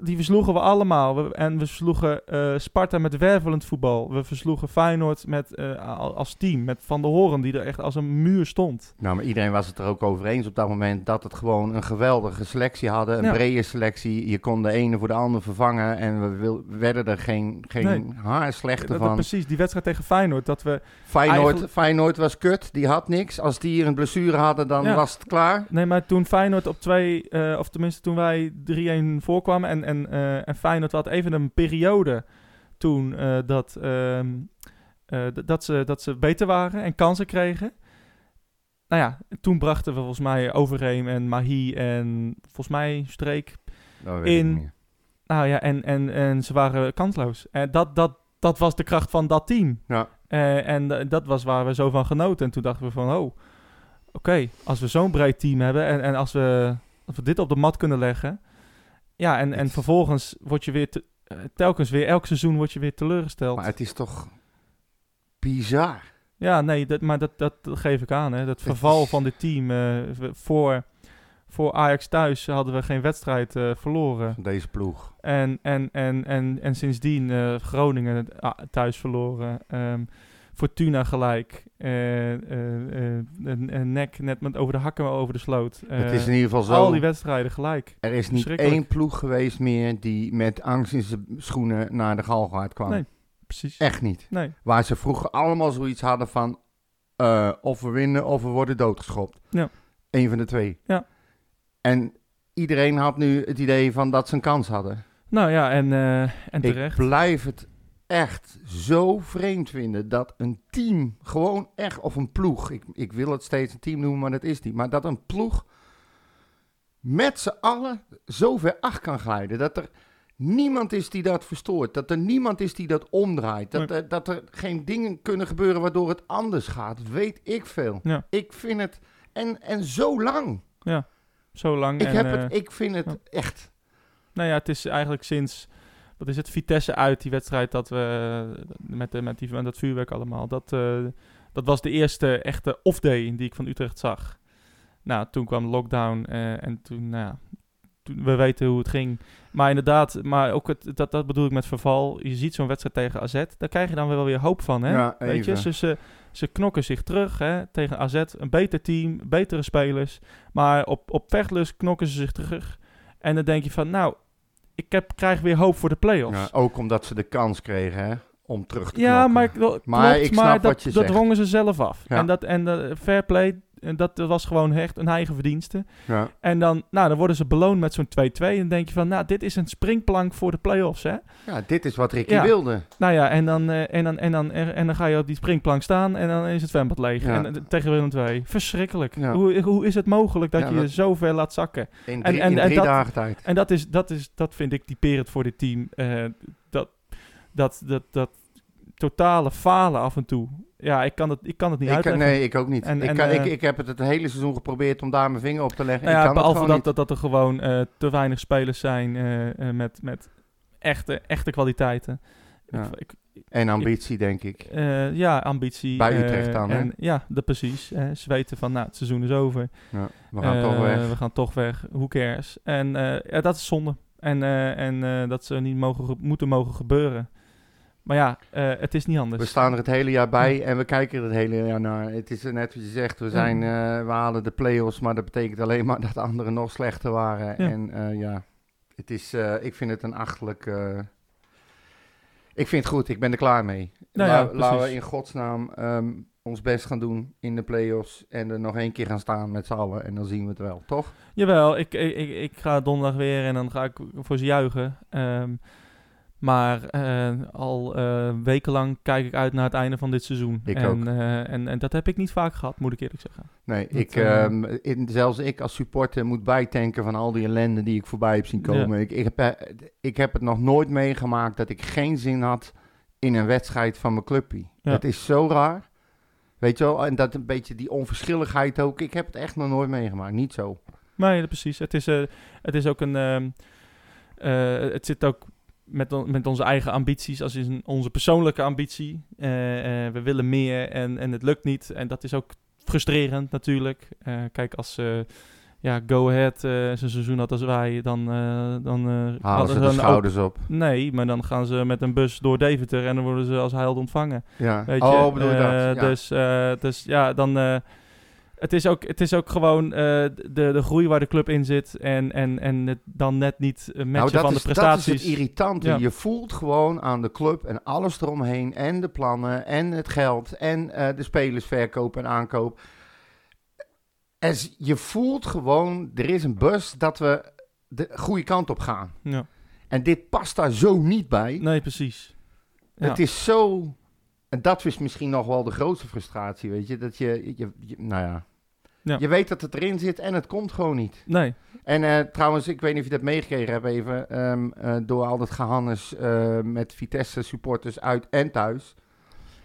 Die versloegen we allemaal. We- en we versloegen eh, Sparta met wervelend voetbal. We versloegen Feyenoord met, eh, al- als team. Met Van der Horen, die er echt als een muur stond. Nou, maar iedereen was het er ook over eens op dat moment dat het gewoon een geweldige selectie hadden. Een Ja. brede selectie. Je kon de ene voor de ander vervangen. En we wil, werden er geen, geen Nee. haar slechter van. precies, die wedstrijd tegen Feyenoord. Dat we, Feyenoord, Eigenlijk- Feyenoord was kut. Die had niks. Als die hier een blessure hadden, dan Ja. was het klaar. nee, maar toen Feyenoord op twee... eh, of tenminste toen wij 3-1 voorkwamen. En, en, eh, en Feyenoord had even een periode toen eh, dat, ehm, eh, dat, ze, dat ze beter waren en kansen kregen. Nou ja, toen brachten we volgens mij Overheem en Mahi en volgens mij Streek In-. Nou ja, en, en, en ze waren kansloos. En dat, dat, dat was de kracht van dat team. Ja. En dat was waar we zo van genoten. En toen dachten we van, oh, oké, als we zo'n breed team hebben en, en als, we, als we dit op de mat kunnen leggen. Ja, en, en vervolgens word je weer, te- eh, telkens weer, elk seizoen word je weer teleurgesteld. Maar het is toch bizar. Ja, nee, dat, maar dat, dat, dat geef ik aan. Hè. Dat verval van dit team. eh, voor, voor Ajax thuis hadden we geen wedstrijd eh, verloren. Deze ploeg. En, en, en, en, en sindsdien Groningen thuis verloren. Ehm, Fortuna gelijk. eh eh eh, en- en nek net met over de hakken over de sloot. het is in ieder geval zo. Al die wedstrijden gelijk. Er is niet één ploeg geweest meer die met angst in zijn schoenen naar de galgaard kwam. Nee. Precies. Echt niet. Nee. Waar ze vroeger allemaal zoiets hadden van... of we winnen of we worden doodgeschopt. Ja. Eén van de twee. Ja. En iedereen had nu het idee van dat ze een kans hadden. Nou ja, en, en Ik terecht. blijf het echt zo vreemd vinden dat een team gewoon echt... Of een ploeg. Ik, ik wil het steeds een team noemen, maar dat is niet. Maar dat een ploeg met z'n allen zo ver acht kan glijden. Dat er niemand is die dat verstoort. Dat er niemand is die dat omdraait. Dat, er, dat er geen dingen kunnen gebeuren waardoor het anders gaat. Weet ik veel. Ja. Ik vind het... En, en zo lang. Zo lang. Ik, en, heb eh, het, ik vind het ja. echt... nou ja, het is eigenlijk sinds, wat is het, Vitesse uit, die wedstrijd dat we, met, de, met, die, met dat vuurwerk allemaal, dat, eh, dat was de eerste echte off-day die ik van Utrecht zag. Nou, toen kwam de lockdown eh, en toen, nou ja, toen, we weten hoe het ging. Maar inderdaad, maar ook het, dat, dat bedoel ik met verval. Je ziet zo'n wedstrijd tegen AZ, daar krijg je dan wel weer hoop van, hè? Ja, Weet je, ze, ze, ze knokken zich terug hè, tegen AZ. Een beter team, betere spelers. Maar op, op knokken ze zich terug. En dan denk je van, nou, ik heb, krijg weer hoop voor de play-offs. Ja, ook omdat ze de kans kregen hè, om terug te Ja, knokken. maar, ik, Maar klopt, ik snap maar wat dat, je dat zegt. dwongen ze zelf af. Ja. En, dat, en eh, fair play, en dat was gewoon echt een eigen verdienste. Ja. En dan, nou, dan worden ze beloond met zo'n 2-2. En dan denk je van, nou, dit is een springplank voor de play-offs, hè? ja, dit is wat Ricky Ja. wilde. Nou ja, en dan, eh, en, dan, en, dan, en dan ga je op die springplank staan en dan is het zwembad leeg. Ja. En, eh, tegen Willem. Verschrikkelijk. Hoe, hoe is het mogelijk dat je je zo ver laat zakken? In En- drie, en- in en dat- dagen tijd. En dat, is, dat, is, dat vind ik typerend voor dit team. Eh, dat, dat, dat, dat totale falen af en toe. Ja, ik kan het, ik kan het niet Ik, uitleggen. nee, ik ook niet. En- ik, en, kan, ik, eh, ik heb het het hele seizoen geprobeerd om daar mijn vinger op te leggen. Nou ik ja, kan het behalve dat, dat, dat er gewoon eh, te weinig spelers zijn eh, met, met echte, echte kwaliteiten. Ja. Ik, ik. En ambitie, denk ik. ja, ambitie. Bij Utrecht dan, en, Ja, dat precies. ze weten van, nou, het seizoen is over. Ja, we gaan toch weg. We gaan toch weg. Who cares? En ja, dat is zonde. En, en dat ze niet mogen ge- moeten mogen gebeuren. Maar ja, eh, het is niet anders. We staan er het hele jaar bij en we kijken er het hele jaar naar. Het is net wat je zegt, we, zijn, eh, we halen de play-offs, maar dat betekent alleen maar dat anderen nog slechter waren. Ja. En eh, ja, het is, ik vind het een achtelijk... ik vind het goed, ik ben er klaar mee. Nou ja, laten we in godsnaam ehm, ons best gaan doen in de play-offs en er nog één keer gaan staan met z'n allen. En dan zien we het wel, toch? Jawel, ik, ik, ik, ik ga donderdag weer en dan ga ik voor ze juichen. Ehm, maar eh, al eh, wekenlang kijk ik uit naar het einde van dit seizoen. Ik en, ook. eh, en, en dat heb ik niet vaak gehad, moet ik eerlijk zeggen. Nee, Dat, ik, eh, ehm, in, zelfs ik als supporter moet bijtanken van al die ellende die ik voorbij heb zien komen. Ik, ik, heb, ik heb het nog nooit meegemaakt dat ik geen zin had in een wedstrijd van mijn clubje. Ja. Dat is zo raar. Weet je wel, en dat een beetje die onverschilligheid ook. Ik heb het echt nog nooit meegemaakt, niet zo. Nee, precies. Het is, het is ook een. ehm, eh, het zit ook met, on- met onze eigen ambities, als is een, onze persoonlijke ambitie. Eh, eh, we willen meer en, en het lukt niet. En dat is ook frustrerend natuurlijk. Eh, kijk, als ja, Go Ahead zijn seizoen had als wij, dan. dan Halen ze de een schouders op. Nee, maar dan gaan ze met een bus door Deventer en dan worden ze als held ontvangen. Ja. Weet je? oh, bedoel je dat? Ja. Dus, dus ja, dan. Het, is ook, het is ook gewoon eh, de, de groei waar de club in zit. En, en, en het dan net niet eh, matchen nou, van is, de prestaties. Dat is het irritante. Ja. Je voelt gewoon aan de club en alles eromheen. En de plannen en het geld en eh, de spelersverkoop en aankoop. Is- je voelt gewoon, er is een bus dat we de goede kant op gaan. Ja. En dit past daar zo niet bij. Nee, precies. Ja. Het is zo... En dat is misschien nog wel de grootste frustratie, weet je. Dat je, je, je- nou ja. Ja. Je weet dat het erin zit en het komt gewoon niet. Nee. En eh, trouwens, ik weet niet of je dat meegekregen hebt even, ehm, eh, door al dat gehannes eh, met Vitesse supporters uit en thuis,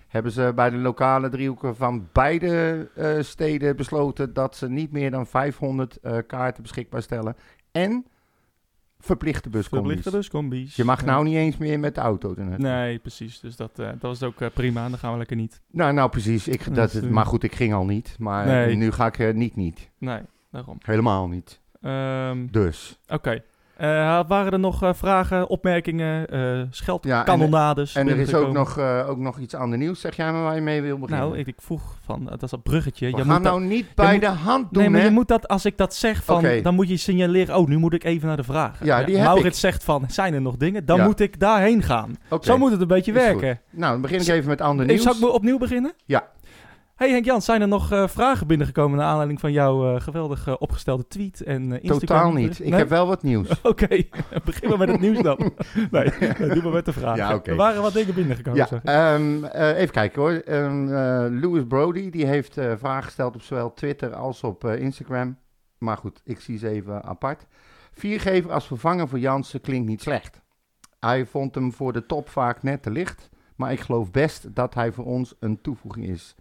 hebben ze bij de lokale driehoeken van beide steden besloten dat ze niet meer dan 500 eh, kaarten beschikbaar stellen. En verplichte buscombi's. Verplichte buscombi's. Je mag Ja. nou niet eens meer met de auto doen. Nee, precies. Dus dat, eh, dat was ook eh, prima. Dan gaan we lekker niet. Nou, nou precies. Ik, dat, dat is- maar goed, ik ging al niet. Maar Nee. nu ga ik eh, niet niet. Nee, daarom. Helemaal niet. Ehm, Dus. Oké. Waren er nog eh, vragen, opmerkingen, eh scheldkanonades? En er is ook nog, eh, ook nog iets ander nieuws. Zeg jij maar waar je mee wil beginnen? Nou, ik, ik vroeg van, dat is dat bruggetje. We je gaan moet dat- nou niet bij moet- de hand doen, Nee, maar hè? je moet dat, als ik dat zeg, van, dan moet je signaleren, oh, nu moet ik even naar de vragen. Ja, die heb Maurits ik. zegt van, zijn er nog dingen? Dan Ja. moet ik daarheen gaan. Zo moet het een beetje is werken. Nou, dan begin ik even met ander nieuws. zal ik me opnieuw beginnen? Ja. Hey Henk Jan, zijn er nog eh, vragen binnengekomen naar aanleiding van jouw eh, geweldig eh, opgestelde tweet en Instagram? Totaal niet. Ik heb wel wat nieuws. (laughs) Oké, begin maar met het nieuws dan. (laughs) nee, doe maar met de vraag. Ja. Er waren wat dingen binnengekomen, Ja, ehm, eh, even kijken hoor. Ehm, eh, Louis Brody die heeft vragen gesteld op zowel Twitter als op Instagram. Maar goed, ik zie ze even apart. Viergever als vervanger voor Jansen klinkt niet slecht. Hij vond hem voor de top vaak net te licht. Maar ik geloof best dat hij voor ons een toevoeging is.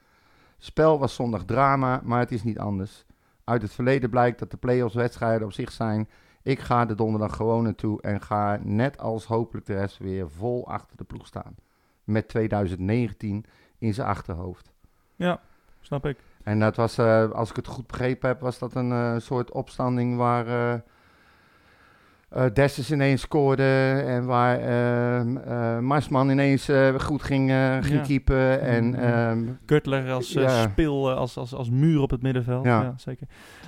Spel was zondag drama, maar het is niet anders. Uit het verleden blijkt dat de play-offs wedstrijden op zich zijn Ik ga de donderdag gewoon naartoe en ga net als hopelijk de rest weer vol achter de ploeg staan. Met 2019 in zijn achterhoofd. Ja, snap ik. En dat was, eh, als ik het goed begrepen heb, was dat een eh, soort opstanding waar eh eh, Dessus ineens scoorde en waar ehm, eh, Marsman ineens eh, goed ging, ging Ja. keepen. En Mm. ehm, Cutler als Ja. eh, als, als, als muur op het middenveld. Ja, Ja. zeker.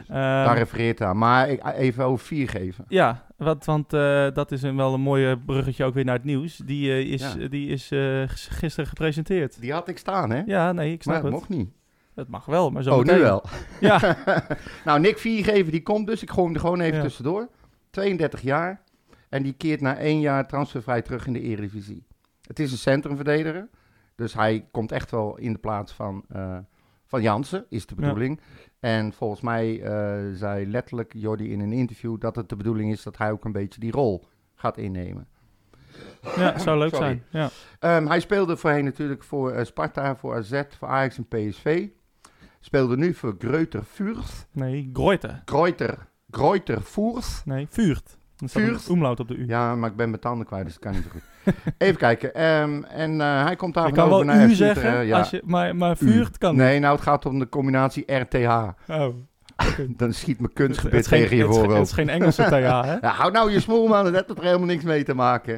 daar Ehm, refereert aan. Maar ik, even over vier geven. ja, want, want dat is een, wel een mooie bruggetje ook weer naar het nieuws. Die is, die is gisteren gepresenteerd. Die had ik staan, hè? Ja, nee, ik snap maar dat het. mocht niet. Het mag wel, maar zo oh, nu wel. Ja, (laughs) nou, Nick Viergever, die komt dus. Ik gooi hem er gewoon even Ja. tussendoor. 32 jaar. En die keert na één jaar transfervrij terug in de Eredivisie. Het is een centrumverdediger. Dus hij komt echt wel in de plaats van, eh, van Jansen, is de Ja. bedoeling. En volgens mij eh, zei letterlijk Jordi in een interview dat het de bedoeling is dat hij ook een beetje die rol gaat innemen. ja, zou leuk Sorry. zijn. Ja. Ehm, hij speelde voorheen natuurlijk voor eh, Sparta, voor AZ, voor Ajax en PSV. Speelde nu voor Greuter Fürth. Nee, Greuter. Greuter, Greuter Fürth. Nee, Vuurt. Staat Vuurt? een omlaut op de U. Ja, maar ik ben mijn tanden kwijt, dus dat kan niet zo goed. (laughs) Even kijken. ehm, en eh, hij komt daar je kan wel naar U FC zeggen, Utrecht, ja. als je, maar, maar. Vuurt kan Nee, nou het gaat om de combinatie RTH. Oh. (laughs) Dan schiet mijn Het is kunstgebit geen- tegen je het is geen- Het voorhoofd. is geen Engelse TH, (laughs) hè? Ja, hou nou je smoel man, dat heeft er helemaal niks mee te maken.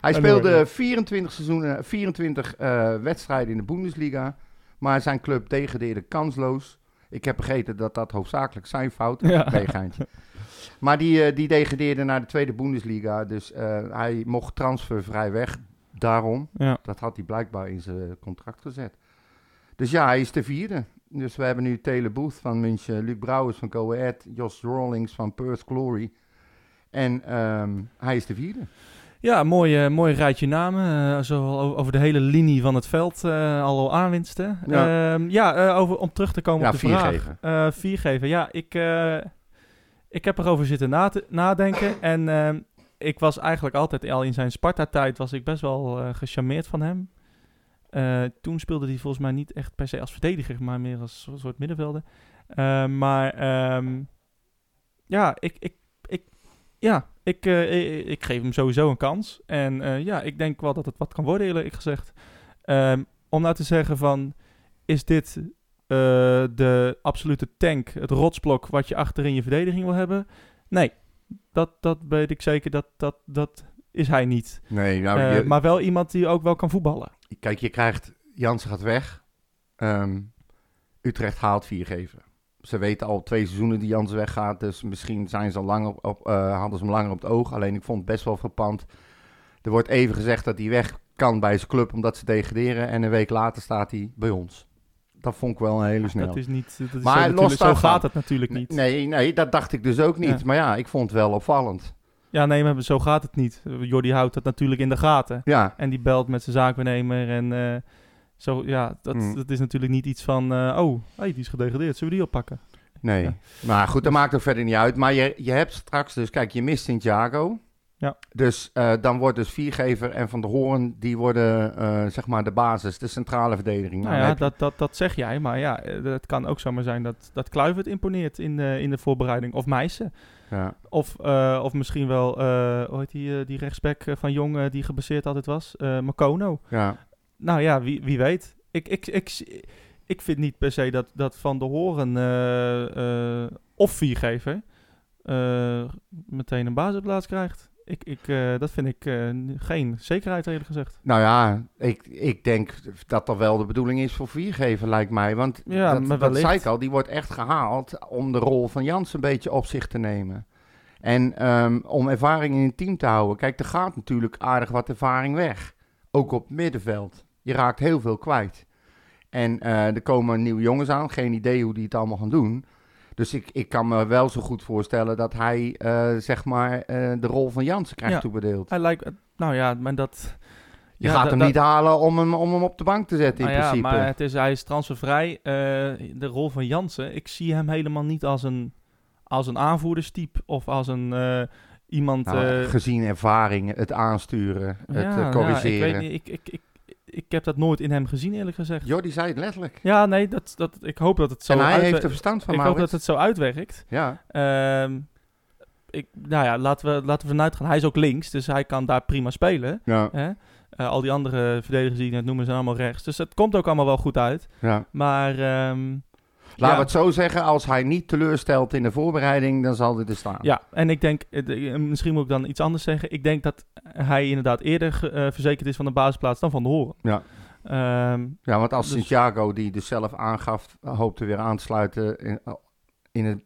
Hij Anyway, speelde ja. 24, seizoenen, 24 eh, wedstrijden in de Bundesliga. Maar zijn club degradeerde kansloos. Ik heb begrepen dat dat hoofdzakelijk zijn fout is. Ja. Nee, geintje. (laughs) Maar die, eh, die degradeerde naar de tweede Bundesliga. Dus eh, hij mocht transfervrij weg. Daarom. Ja. Dat had hij blijkbaar in zijn contract gezet. Dus ja, hij is de vierde. Dus we hebben nu Taylor Booth van München, Luc Brouwers van Go Ahead, Jos Rawlings van Perth Glory. En ehm, hij is de vierde. Ja, mooi, eh, mooi rijtje namen. eh, zo over de hele linie van het veld. eh al aanwinsten. Ja. Ja, ja eh, over, om terug te komen Ja, op de vier vraag. geven. Vier geven. Ja, ik, ik heb erover zitten na te- nadenken. (coughs) En ehm, ik was eigenlijk altijd al in zijn Sparta-tijd was ik best wel eh gecharmeerd van hem. Toen speelde hij volgens mij niet echt per se als verdediger, maar meer als een soort middenvelder. Maar ehm, ja, ik, ik, ik, ja ik, eh, ik, ik geef hem sowieso een kans. En eh, ja, ik denk wel dat het wat kan worden, eerlijk gezegd. Ehm, om nou te zeggen van, is dit eh, de absolute tank, het rotsblok wat je achterin je verdediging wil hebben? Nee, dat, dat weet ik zeker, dat, dat, dat is hij niet. Nee, nou, je- maar wel iemand die ook wel kan voetballen. kijk, je krijgt, Jansen gaat weg. Ehm, Utrecht haalt viergever. Ze weten al twee seizoenen die Jansen weggaat, dus misschien zijn ze al langer op, op, eh, hadden ze hem langer op het oog. Alleen ik vond het best wel verpand. Er wordt even gezegd dat hij weg kan bij zijn club omdat ze degraderen. En een week later staat hij bij ons. Dat vond ik wel een hele snel. Dat is niet. Dat is Maar zo, los natuurlijk, zo daarvan- gaat het natuurlijk niet. Nee, nee, dat dacht ik dus ook niet. Ja. Maar ja, ik vond het wel opvallend. Ja, nee, maar zo gaat het niet. Jordi houdt dat natuurlijk in de gaten. Ja, En die belt met zijn zaakwaarnemer. En eh, zo, ja, dat, Mm. dat is natuurlijk niet iets van. eh, oh, hey, die is gedegradeerd. Zullen we die oppakken? nee. Ja. Maar goed, dat maakt ook verder niet uit. Maar je, je hebt straks dus, kijk, je mist Santiago. Ja. Dus eh, dan wordt dus Viergever en Van der Hoorn, die worden eh, zeg maar de basis, de centrale verdediging. Nou dan ja, dat, dat, dat zeg jij. Maar ja, het kan ook zomaar zijn dat, dat Kluivert imponeert in de, in de voorbereiding. Of Meijsen. ja. Of, of misschien wel, hoe heet die, die rechtsback van Jong die gebaseerd altijd was? Makono. ja. Nou ja, wie, wie weet. Ik, ik, ik, ik vind niet per se dat, dat Van de Horen eh, eh, of viergever eh meteen een basisplaats krijgt. Ik, ik, dat vind ik geen zekerheid eerlijk gezegd. Nou ja, ik, ik denk dat dat wel de bedoeling is voor Viergever, lijkt mij. Want Ja, dat, maar dat wellicht. zei ik al, die wordt echt gehaald om de rol van Jans een beetje op zich te nemen. En ehm, om ervaring in het team te houden. Kijk, er gaat natuurlijk aardig wat ervaring weg. Ook op middenveld. Je raakt heel veel kwijt. En eh, er komen nieuwe jongens aan. Geen idee hoe die het allemaal gaan doen. Dus ik, ik kan me wel zo goed voorstellen dat hij, eh, zeg maar, eh, de rol van Jansen krijgt Ja. toebedeeld. Hij lijkt, nou ja, maar dat... Je ja, gaat hem niet halen om hem, om hem op de bank te zetten, in Nou ja, principe. maar het is, hij is transfervrij. De rol van Jansen, ik zie hem helemaal niet als een, als een aanvoerderstype of als een iemand... Nou, gezien ervaring, het aansturen, het corrigeren. ik weet niet, ik, ik, ik, ik heb dat nooit in hem gezien eerlijk gezegd. Jordi zei het letterlijk. Ja, nee, dat, dat, ik hoop dat het zo en hij heeft er verstand van, Ik hoop dat het zo uitwerkt. Ja, Ehm, ik, nou ja, laten we, laten we vanuit gaan. Hij is ook links, dus hij kan daar prima spelen. Ja, Hè? Eh, al die andere verdedigers die je net noemen zijn allemaal rechts. Dus het komt ook allemaal wel goed uit. ja. Maar ehm, Laten we het zo zeggen, als hij niet teleurstelt in de voorbereiding, dan zal dit er staan. Ja, en ik denk, eh, eh, misschien moet ik dan iets anders zeggen. Ik denk dat hij inderdaad eerder eh, verzekerd is van de basisplaats dan van de horen. Ja. Ehm, Ja, want als Dus- Santiago, die dus zelf aangaf, hoopte weer aan te sluiten in, in het,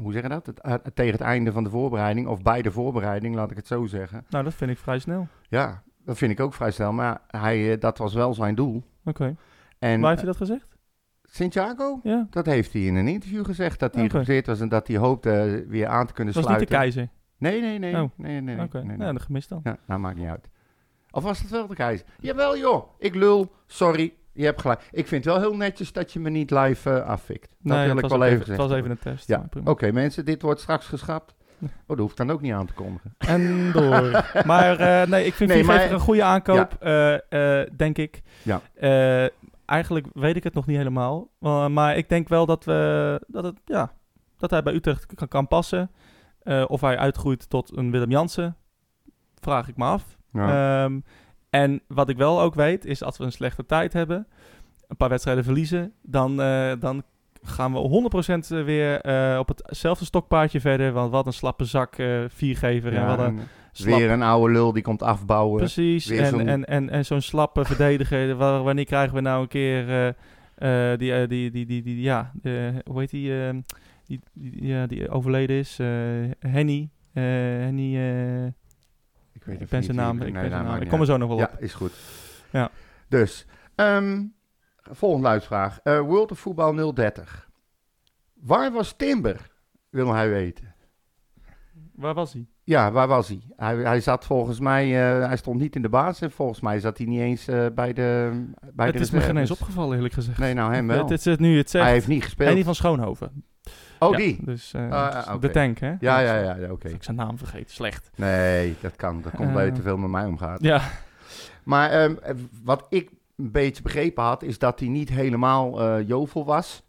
hoe zeg je dat? Het, eh, tegen het einde van de voorbereiding, of bij de voorbereiding, laat ik het zo zeggen. nou, dat vind ik vrij snel. Ja, dat vind ik ook vrij snel, maar hij, eh, dat was wel zijn doel. Oké. En Waar heeft hij dat gezegd? Santiago, Ja. dat heeft hij in een interview gezegd, dat hij geïnteresseerd was en dat hij hoopte eh, weer aan te kunnen Dat was niet de sluiten. keizer. Nee, nee, nee. Oh. nee, nee, nee, Oké, nee, nee. ja, dat gemist dan. Ja, nou maakt niet uit. Of was het wel de keizer? Jawel joh, ik lul, sorry, je hebt gelijk. Ik vind het wel heel netjes dat je me niet live eh afvikt. Dat nee, wil het ik wel even Het zeggen. was even een test. Ja. Oké mensen, dit wordt straks geschrapt. Oh, dat hoeft dan ook niet aan te kondigen. En door. maar eh, nee, ik vind Nee, maar- een goede aankoop, denk ik. Ja. Eh, eigenlijk weet ik het nog niet helemaal. Uh, maar ik denk wel dat, we, dat, het, ja, dat hij bij Utrecht kan, kan passen. Eh, of hij uitgroeit tot een Willem Jansen, vraag ik me af. Ja. Ehm, en wat ik wel ook weet, is als we een slechte tijd hebben, een paar wedstrijden verliezen, dan, eh, dan gaan we 100% weer eh, op hetzelfde stokpaardje verder. Want wat een slappe zak eh viergever. en Ja, wat een en slap weer een oude lul die komt afbouwen. Precies, en, zo'n- en, en, en zo'n slappe (laughs) verdediger. Wa- wanneer krijgen we nou een keer eh, eh, die, eh, die, die, die, die, ja, hoe heet die, eh, die, die, ja, die overleden is? Henny. Henny, Ik weet ben niet. zijn naam. Nee, Ik, ben dat zijn naam. ik kom er zo nog wel Ja, op. is goed. Ja. Dus, ehm, volgende luidsvraag. Eh, World of Voetbal 030. Waar was Timber? Wil hij weten. Waar was hij? Ja, waar was hij? Hij, hij zat volgens mij, eh, hij stond niet in de basis. en Volgens mij zat hij niet eens eh, bij de bij Het de is me geen eens reserves. opgevallen, eerlijk gezegd. Nee, nou hem (laughs) wel. Het is het nu het zegt. hij heeft niet gespeeld. Henny van Schoonhoven. oh, Ja, die? Dus eh, Ah, dus de tank, hè? Ja, ja, ja, ja oké. Ik zijn naam vergeten. Slecht. Nee, dat kan. Dat komt Eh. te veel met mij omgaat. Ja. Maar ehm, eh, wat ik een beetje begrepen had, is dat hij niet helemaal eh, jovel was.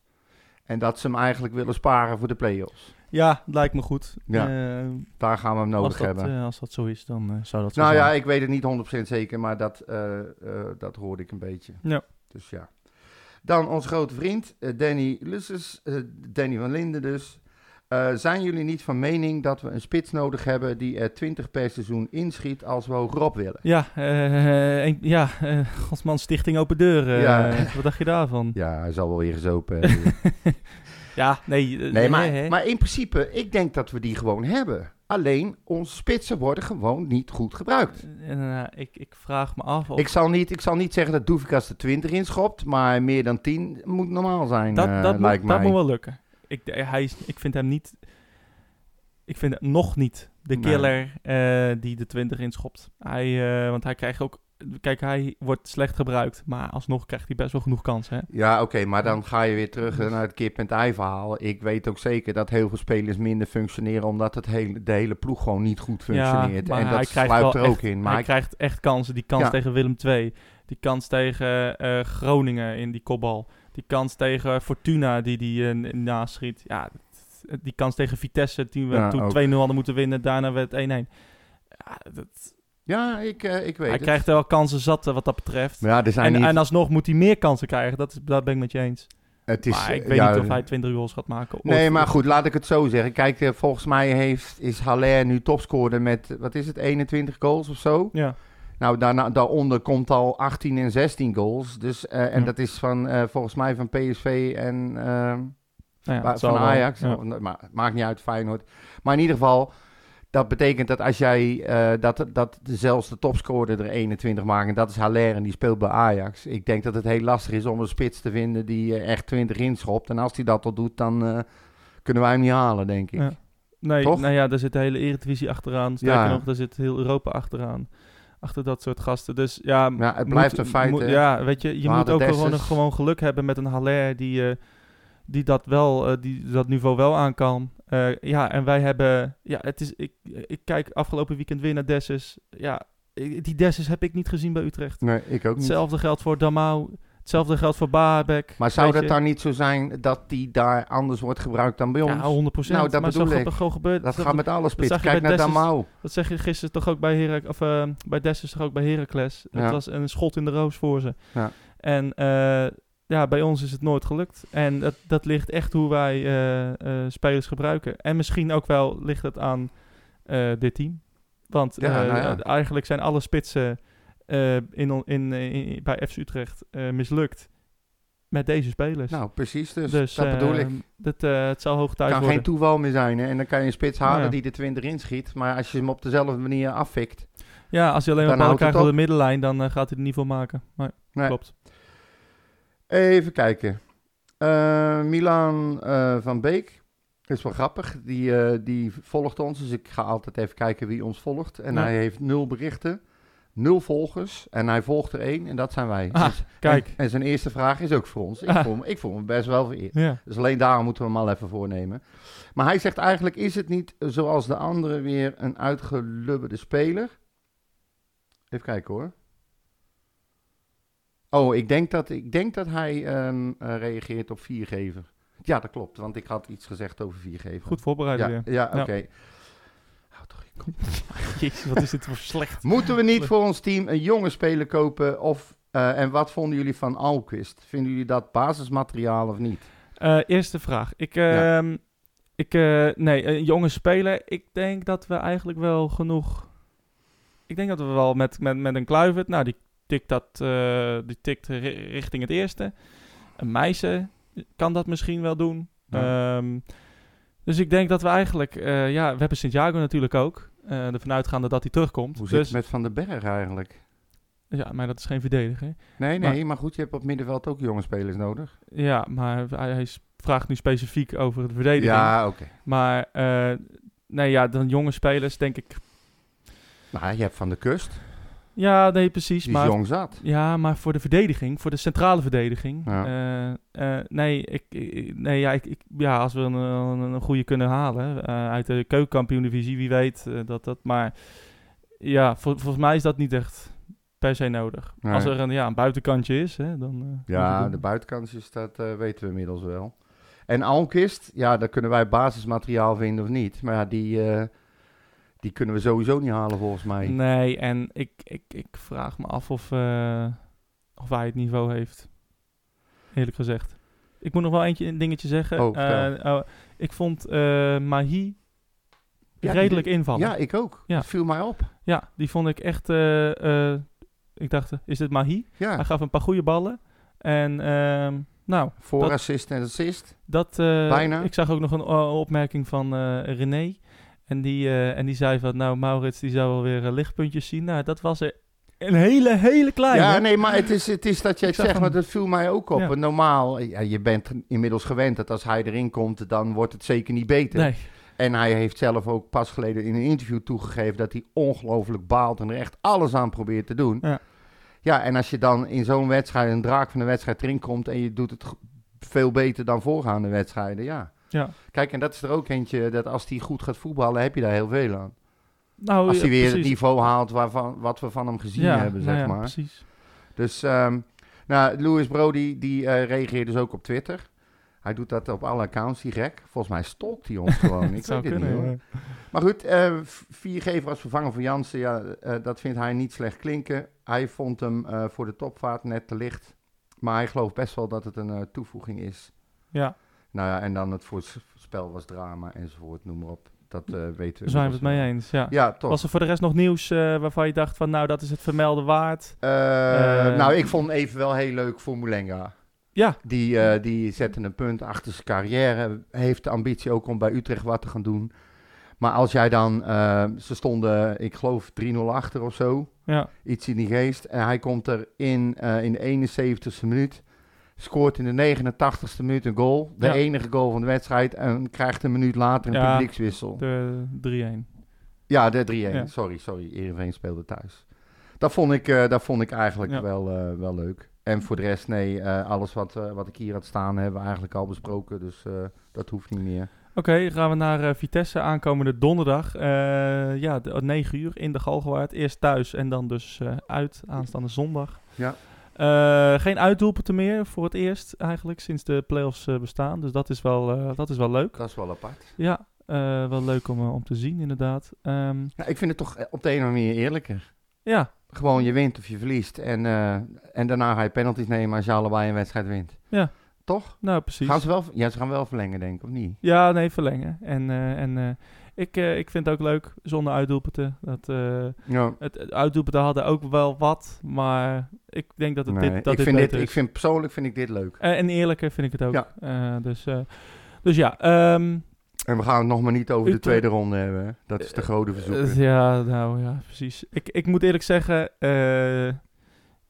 En dat ze hem eigenlijk willen sparen voor de play-offs. Ja, lijkt me goed. Ja, Eh, Daar gaan we hem nodig als, dat, hebben. eh, als dat zo is, dan eh, zou dat zo nou zijn. ja, ik weet het niet 100% zeker, maar dat, dat hoorde ik een beetje. Ja. Dus ja. Dan onze grote vriend Danny Lusses, Danny van Linden dus. Zijn jullie niet van mening dat we een spits nodig hebben die er 20 per seizoen inschiet als we hogerop willen? Ja, een- ja Godsman Stichting Open Deur. Ja. Wat dacht je daarvan? Ja, hij zal wel weer gezopen. (laughs) hebben. Ja, nee. eh, nee, hè, maar, hè. maar in principe, ik denk dat we die gewoon hebben. Alleen, onze spitsen worden gewoon niet goed gebruikt. Eh, eh, ik, ik vraag me af of... Ik zal niet, ik zal niet zeggen dat Doefikas de 20 inschopt, maar meer dan 10 moet normaal zijn, dat, lijkt moet, dat moet wel lukken. Ik, hij is, ik vind hem niet... Ik vind hem nog niet de Nee. killer die de 20 inschopt. Hij, want hij krijgt ook... Kijk, hij wordt slecht gebruikt, maar alsnog krijgt hij best wel genoeg kansen. Hè? Ja, oké, maar dan ga je weer terug naar het kip-en-ei verhaal. Ik weet ook zeker dat heel veel spelers minder functioneren, omdat het hele, de hele ploeg gewoon niet goed functioneert. maar en dat hij krijgt sluipt er ook echt- in. Maar hij ik- krijgt echt kansen. Die kans Ja. tegen Willem II. Die kans tegen eh, Groningen in die kopbal. Die kans tegen Fortuna die die eh, naast schiet. Ja, die kans tegen Vitesse die we Ja, toen ook. 2-0 hadden moeten winnen. Daarna werd het 1-1. Ja, dat, ja, ik, eh, ik weet hij het. krijgt wel kansen zat eh, wat dat betreft. Ja, er zijn En, niet... en alsnog moet hij meer kansen krijgen. Dat, is, dat ben ik met je eens. het is, maar ik eh, weet ja, niet of hij 20 goals gaat maken. Nee, maar goed, laat ik het zo zeggen. Kijk, eh, volgens mij heeft, is Haller nu topscorer met, eh, wat is het, 21 goals of zo? Ja, Nou, daarna, daaronder komt al 18 en 16 goals. Dus, eh, en Ja. dat is van, eh, volgens mij van PSV en ehm, nou ja, van wel. Ajax. Ja. Of- Maar maakt niet uit, Feyenoord. Maar in ieder geval, dat betekent dat als jij, eh, dat, dat zelfs de topscorer er 21 maakt, en dat is Haller en die speelt bij Ajax. Ik denk dat het heel lastig is om een spits te vinden die eh, echt 20 inschopt. En als hij dat al doet, dan eh, kunnen wij hem niet halen, denk ik. Ja. Nee, Toch? nou ja, daar zit de hele Eredivisie achteraan. Sterker Ja. nog, daar zit heel Europa achteraan. Achter dat soort gasten. Dus ja, Ja, het moet- blijft een feit, moet- ja, weet je, je moet ook gewoon, gewoon geluk hebben met een Haller die, die dat wel, die dat niveau wel aan kan. Eh, ja, en wij hebben, ja, het is, ik, ik kijk afgelopen weekend weer naar Dessus. Ja, die Dessus heb ik niet gezien bij Utrecht. Nee, ik ook niet. Hetzelfde geldt voor Damau. Hetzelfde geldt voor Baabek. Maar zou je. dan niet zo zijn dat die daar anders wordt gebruikt dan bij ons? Ja, 100% Nou, dat maar bedoel zo ik. gewoon dat gaat met alle spits. zag je Kijk naar Dessus. Damau. Dat zeg je gisteren toch ook bij Herak of eh, bij Dessus toch ook bij Heracles. Het Ja. was een schot in de roos voor ze. Ja. En eh, ja, bij ons is het nooit gelukt. En dat, dat ligt echt hoe wij eh, eh, spelers gebruiken. En misschien ook wel ligt het aan eh, dit team. Want Ja, nou ja. eigenlijk zijn alle spitsen in, in, in, bij FC Utrecht mislukt met deze spelers. Nou, precies. Dus, dus dat bedoel ik. Dat, eh, het zal hoog tijd kan worden. geen toeval meer zijn. Hè? En dan kan je een spits halen Nou ja. die de 20 inschiet. Maar als je hem op dezelfde manier afvikt. Ja, als je alleen maar ballen het krijgt op de middenlijn, dan gaat hij er niet voor maken. Maar, Nee. Klopt. Even kijken. Eh, Milan eh, van Beek. is wel grappig. Die, eh, die volgt ons. Dus ik ga altijd even kijken wie ons volgt. En Ja. hij heeft nul berichten. Nul volgers. En hij volgt er één. En dat zijn wij. Ah, Dus- kijk. En, en zijn eerste vraag is ook voor ons. Ik, Ah. voel, me, ik voel me best wel vereerd. Ja. Dus alleen daarom moeten we hem al even voornemen. Maar hij zegt eigenlijk, is het niet zoals de anderen weer een uitgelubberde speler? Even kijken hoor. Oh, ik denk dat, ik denk dat hij ehm, eh, reageert op viergever. Ja, dat klopt, want ik had iets gezegd over viergever. Goed voorbereid Ja, weer. ja Ja. oké. Hou toch je kop. (laughs) Jezus, wat is dit voor slecht. Moeten we niet voor ons team een jonge speler kopen? Of, eh, en wat vonden jullie van Alquist? Vinden jullie dat basismateriaal of niet? Eh, eerste vraag. Ik, Ja. ehm, ik eh, nee, een jonge speler. Ik denk dat we eigenlijk wel genoeg... Ik denk dat we wel met, met, met een Kluivert... Nou, die tikt, dat, eh, die tikt ri- richting het eerste. Een Meijsen kan dat misschien wel doen. Ja. Ehm, dus ik denk dat we eigenlijk... eh, ja, we hebben Santiago natuurlijk ook. Eh ervan uitgaande dat hij terugkomt. Hoe zit dus, het met Van den Berg eigenlijk? Ja, maar dat is geen verdediger. Nee, nee, maar, goed, je hebt op middenveld ook jonge spelers nodig. Ja, maar hij, vraagt nu specifiek over de verdediging. Ja, oké. Maar nee, ja, dan jonge spelers denk ik. Nou, je hebt Van de Kust, Ja, nee, precies. die maar, jong zat. Ja, maar voor de verdediging, voor de centrale verdediging. Ja. eh, eh, nee, ik, nee ja, ik, ik, ja, als we een, een, goede kunnen halen eh, uit de keukenkampioen-divisie, wie weet dat dat. Maar ja, vol- volgens mij is dat niet echt per se nodig. Nee. Als er een, ja, een buitenkantje is, hè, dan. Ja, de buitenkantjes, dat weten we inmiddels wel. En Alkist, ja, daar kunnen wij basismateriaal vinden of niet. Maar ja, die, die kunnen we sowieso niet halen volgens mij. Nee, en ik, ik, ik vraag me af of, eh, of hij het niveau heeft. Eerlijk gezegd. Ik moet nog wel eentje, een dingetje zeggen. Oh. Eh, oh, ik vond eh Mahi Ja, redelijk invallen. Ja, Ja. ik ook. Ja. Dat viel mij op. die vond ik echt... ik dacht, is dit Mahi? Ja, Hij gaf een paar goede ballen. En ehm, nou, voor dat- assist en assist. dat... Bijna. Ik zag ook nog een opmerking van René. En die, eh, en die zei van, nou, Maurits die zou wel weer eh, lichtpuntjes zien. Nou, dat was er een hele, hele kleine. Ja, nee, maar het is, het is dat jij het zegt, maar dat viel mij ook op. Ja. Normaal, ja, je bent inmiddels gewend dat als hij erin komt, dan wordt het zeker niet beter. Nee, En hij heeft zelf ook pas geleden in een interview toegegeven dat hij ongelooflijk baalt en er echt alles aan probeert te doen. Ja. Ja, en als je dan in zo'n wedstrijd, een draak van de wedstrijd erin komt en je doet het veel beter dan voorgaande wedstrijden, ja. Ja. Kijk, en dat is er ook eentje, dat als hij goed gaat voetballen, heb je daar heel veel aan. Nou, Als hij weer het niveau haalt waarvan, wat we van hem gezien hebben, nou zeg ja, maar. precies. Dus, ehm nou, Louis Brody, die eh, reageert dus ook op Twitter. Hij doet dat op alle accounts, die gek. Volgens mij stalkt hij ons gewoon. (laughs) Ik zou weet het niet, hoor. ja. Maar goed, v- viergever als vervanger voor Jansen, ja, eh, dat vindt hij niet slecht klinken. Hij vond hem voor de topvaart net te licht. Maar hij gelooft best wel dat het een toevoeging is. Ja, Nou ja, en dan het voorspel was drama enzovoort, noem maar op. Dat eh, weten we. daar zijn we het mee eens. Ja. Ja, toch. Was er voor de rest nog nieuws eh, waarvan je dacht van, nou, dat is het vermelden waard? Eh, nou, ik vond even wel heel leuk voor Moulenga. Ja, Die, die zette een punt achter zijn carrière. Heeft de ambitie ook om bij Utrecht wat te gaan doen. Maar als jij dan, ze stonden, ik geloof 3-0 achter of zo. ja, Iets in die geest. En hij komt er in, in de 71ste minuut. Scoort in de 89ste minuut een goal. De Ja. enige goal van de wedstrijd. En krijgt een minuut later een Ja. publiekswissel. de 3-1. Ja, de 3-1. Ja. Sorry, sorry. Ereveen speelde thuis. Dat vond ik, eh, dat vond ik eigenlijk wel, eh, wel leuk. En voor de rest, nee, eh, alles wat, wat ik hier had staan hebben we eigenlijk al besproken. Dus dat hoeft niet meer. Oké, gaan we naar Vitesse aankomende donderdag. Ja, de, 9 uur in de Galgenwaard. Eerst thuis en dan dus uit aanstaande zondag. Ja. Eh, geen uitdoelpunten meer voor het eerst eigenlijk sinds de playoffs eh, bestaan. Dus dat is wel, eh, dat is wel leuk. Dat is wel apart. Ja, eh, wel leuk om, om te zien inderdaad. Ehm, Ja, ik vind het toch op de een of andere manier eerlijker. ja, Gewoon je wint of je verliest. En, eh, en daarna ga je penalties nemen als je allebei een wedstrijd wint. Ja. Toch? nou precies. Gaan ze wel, ja, ze gaan wel verlengen, denk ik, of niet? Ja, nee, verlengen. En, eh, en eh, ik, eh, ik vind het ook leuk zonder uitdoelpunten. Dat, eh, Ja. het, het uitdoelpunten hadden ook wel wat, maar ik denk dat het Nee, dit, dat ik, dit vind dit, ik vind persoonlijk vind ik dit leuk. Eh, en eerlijker vind ik het ook. Ja. Dus, dus ja, ehm, En we gaan het nog maar niet over de tweede ronde hebben. hè. Dat is de grote verzoek. ja, nou ja, precies. Ik, ik moet eerlijk zeggen,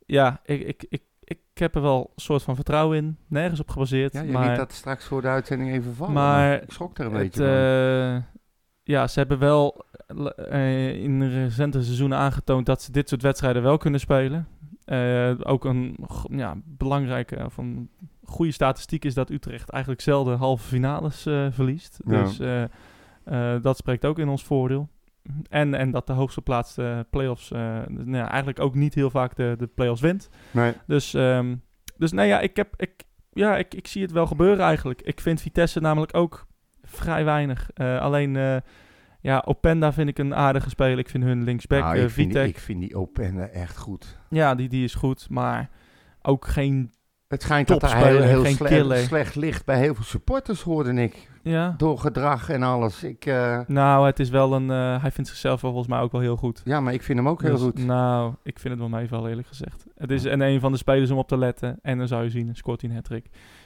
ja, ik, ik, ik, ik heb er wel een soort van vertrouwen in. Nergens op gebaseerd. ja, je maar liet dat straks voor de uitzending even vallen. maar ik schrok er een het, beetje van. Ja, ze hebben wel eh, in de recente seizoenen aangetoond dat ze dit soort wedstrijden wel kunnen spelen. Eh, ook een ja, belangrijke of een goede statistiek is dat Utrecht eigenlijk zelden halve finales verliest. Ja. Dus dat spreekt ook in ons voordeel. En, en dat de hoogste geplaatste play-offs nou ja, eigenlijk ook niet heel vaak de, de play-offs wint. nee. Dus, ehm, dus nou ja, ik, heb, ik, ja ik, ik zie het wel gebeuren eigenlijk. Ik vind Vitesse namelijk ook vrij weinig. Eh, alleen, eh, ja, Openda vind ik een aardige speler. Ik vind hun linksback, Nou, eh, ik, vind die, Vitek, ik vind die Openda echt goed. ja, die, die is goed. Maar ook geen, Het schijnt dat hij heel, heel geen sle- killer. slecht ligt bij heel veel supporters, hoorde ik. ja. Door gedrag en alles. Ik, Nou, het is wel een, hij vindt zichzelf wel volgens mij ook wel heel goed. ja, maar ik vind hem ook heel Dus, goed. Nou, ik vind het wel meevallen eerlijk gezegd. Het is een, een van de spelers om op te letten. En dan zou je zien, scoort hij een hat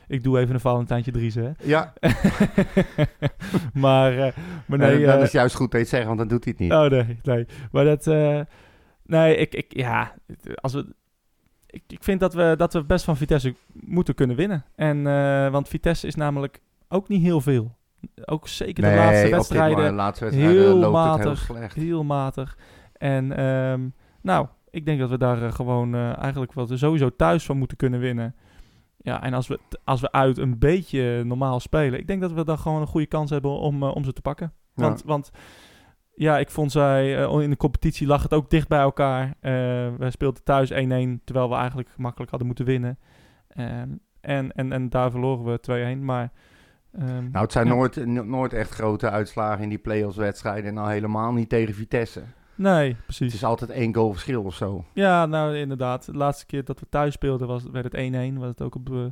Ik doe even een Valentijntje Dries, hè. Ja, (laughs) maar, eh, maar nee... nee, dat eh, is juist goed dat je het zegt, want dan doet hij het niet. Oh nee, nee. Maar dat. eh, nee, ik, ik. Ja. Als we. Ik, ik vind dat we, dat we best van Vitesse moeten kunnen winnen. En, eh, want Vitesse is namelijk ook niet heel veel. Ook zeker de laatste op dit wedstrijden. moment, laatste wedstrijden heel loopt het heel matig. slecht. Heel matig. En ehm, nou, ik denk dat we daar eh, gewoon eh, eigenlijk wel sowieso thuis van moeten kunnen winnen. Ja, en als we, als we uit een beetje normaal spelen, ik denk dat we dan gewoon een goede kans hebben om, eh, om ze te pakken. Ja. Want, want ja, ik vond zij, eh, in de competitie lag het ook dicht bij elkaar. Eh wij speelden thuis 1-1, terwijl we eigenlijk makkelijk hadden moeten winnen. Ehm, en, en, en daar verloren we 2-1, maar... ehm, Nou, het zijn ja. nooit, no- nooit echt grote uitslagen in die play-offs wedstrijden. En al helemaal niet tegen Vitesse. Nee, Het precies. is altijd één goal verschil of zo. Ja, nou inderdaad. De laatste keer dat we thuis speelden was, werd het 1-1. Was het ook op uh,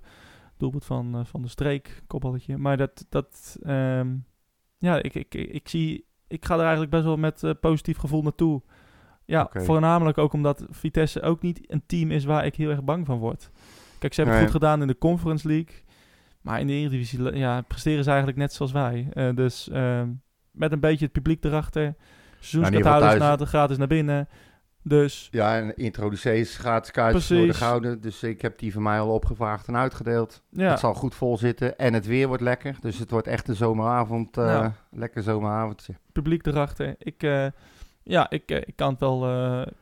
doelpunt van, uh, van de streek, kopballetje. Maar dat, dat ehm, ja, ik, ik, ik, zie, ik ga er eigenlijk best wel met uh, positief gevoel naartoe. Ja, voornamelijk ook omdat Vitesse ook niet een team is waar ik heel erg bang van word. Kijk, ze hebben het goed gedaan in de Conference League. Maar in de Eredivisie ja, presteren ze eigenlijk net zoals wij. Eh, dus ehm, met een beetje het publiek erachter. Seizoenskaarthouders thuis- naar, gratis naar binnen. Dus Ja, en introducees gratis kaartjes Precies. worden gehouden. Dus ik heb die van mij al opgevraagd en uitgedeeld. ja, Het zal goed vol zitten. En het weer wordt lekker. Dus het wordt echt een zomeravond. eh, Nou. Lekker zomeravondje. publiek erachter. Ik, eh, ja, ik, eh, ik kan het wel.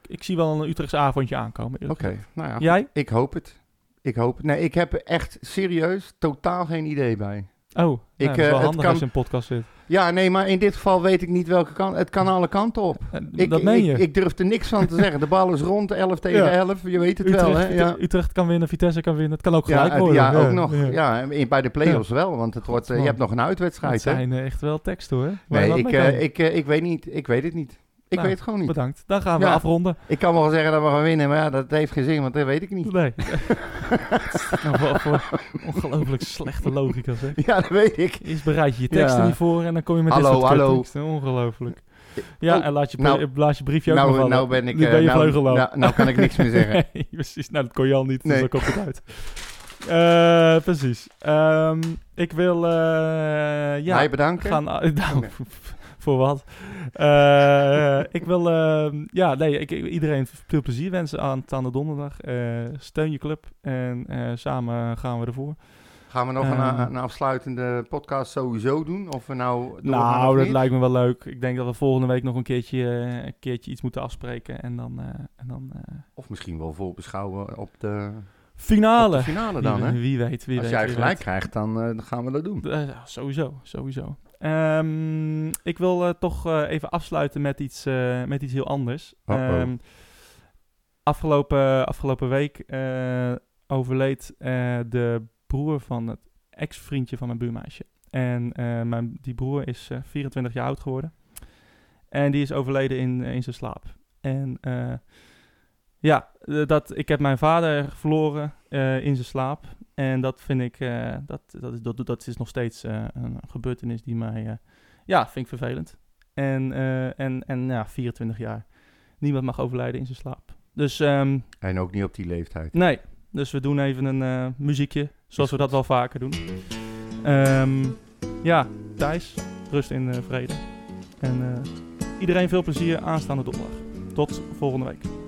ik zie wel een Utrechtse avondje aankomen. Oké, nou ja. Jij? Ik hoop het. Ik hoop het. Nee, ik heb er echt serieus totaal geen idee bij. Oh, Ik, ik, dat is eh, wel het handig kan- als je een podcast zit. Ja, nee, maar in dit geval weet ik niet welke kant. Het kan alle kanten op. Eh, Ik, dat meen je. Ik, ik durf er niks van te zeggen. De bal is rond, 11 (laughs) tegen Ja. 11. Je weet het Utrecht, wel, hè? Ja. Utrecht kan winnen, Vitesse kan winnen. Het kan ook gelijk het- worden. ja, ook nog. Ja. Bij de play-offs wel, want het wordt, eh, je hebt nog een Het uitwedstrijd. Hè? zijn eh, echt wel teksten hoor. Waar Nee, ik, eh, ik, eh, ik weet niet. Ik weet het niet. Ik Nou, weet het gewoon niet. Bedankt. Dan gaan we Ja. afronden. Ik kan wel zeggen dat we gaan winnen, maar ja, dat heeft geen zin, want dat weet ik niet. Nee. (laughs) (laughs) nou, voor, voor ongelooflijk slechte logica zeg. Ja, dat weet ik. Eerst bereid je je teksten Ja. niet voor en dan kom je met Hallo, dit soort hallo. kutteksten. Ongelooflijk. Ja, Oh, en laat je, nou- laat je briefje ook nog Nou, vallen. nou ben ik... Nu eh, ben je nou, nou, nou kan ik niks meer zeggen. (laughs) Nee, precies. Nou, dat kon je al niet, dus Nee. dan komt het uit. Eh, precies. Ehm, ik wil... eh ja, Mij bedanken. gaan... nou. Voor wat? Eh, ik wil... ehm, ja, nee, ik, iedereen veel plezier wensen aan, aan de donderdag. Eh, steun je club en eh, samen gaan we ervoor. Gaan we nog een, Ehm. een afsluitende podcast sowieso doen? Of we nou Nou, dat lijkt me wel leuk. Ik denk dat we volgende week nog een keertje, een keertje iets moeten afspreken. En dan... en dan Of misschien wel voorbeschouwen op de, finale. op de finale dan, wie, hè? wie weet, wie Als weet. jij wie gelijk weet. krijgt, dan gaan we dat doen. Sowieso, sowieso. Ehm, ik wil eh, toch eh, even afsluiten met iets, eh, met iets heel anders. Ehm, afgelopen, afgelopen week overleed de broer van het ex-vriendje van mijn buurmeisje. En mijn, die broer is eh, 24 jaar oud geworden. En die is overleden in, in zijn slaap. En ja, dat, ik heb mijn vader verloren in zijn slaap. En dat vind ik, eh, dat, dat, is, dat, dat is nog steeds eh, een gebeurtenis die mij, eh, ja, vind ik vervelend. En, en, en ja, 24 jaar. Niemand mag overlijden in zijn slaap. Dus ehm, En ook niet op die leeftijd. nee, dus we doen even een muziekje, zoals we dat wel vaker doen. Ehm, ja, Thijs, rust in vrede. En iedereen veel plezier aanstaande donderdag. Tot volgende week.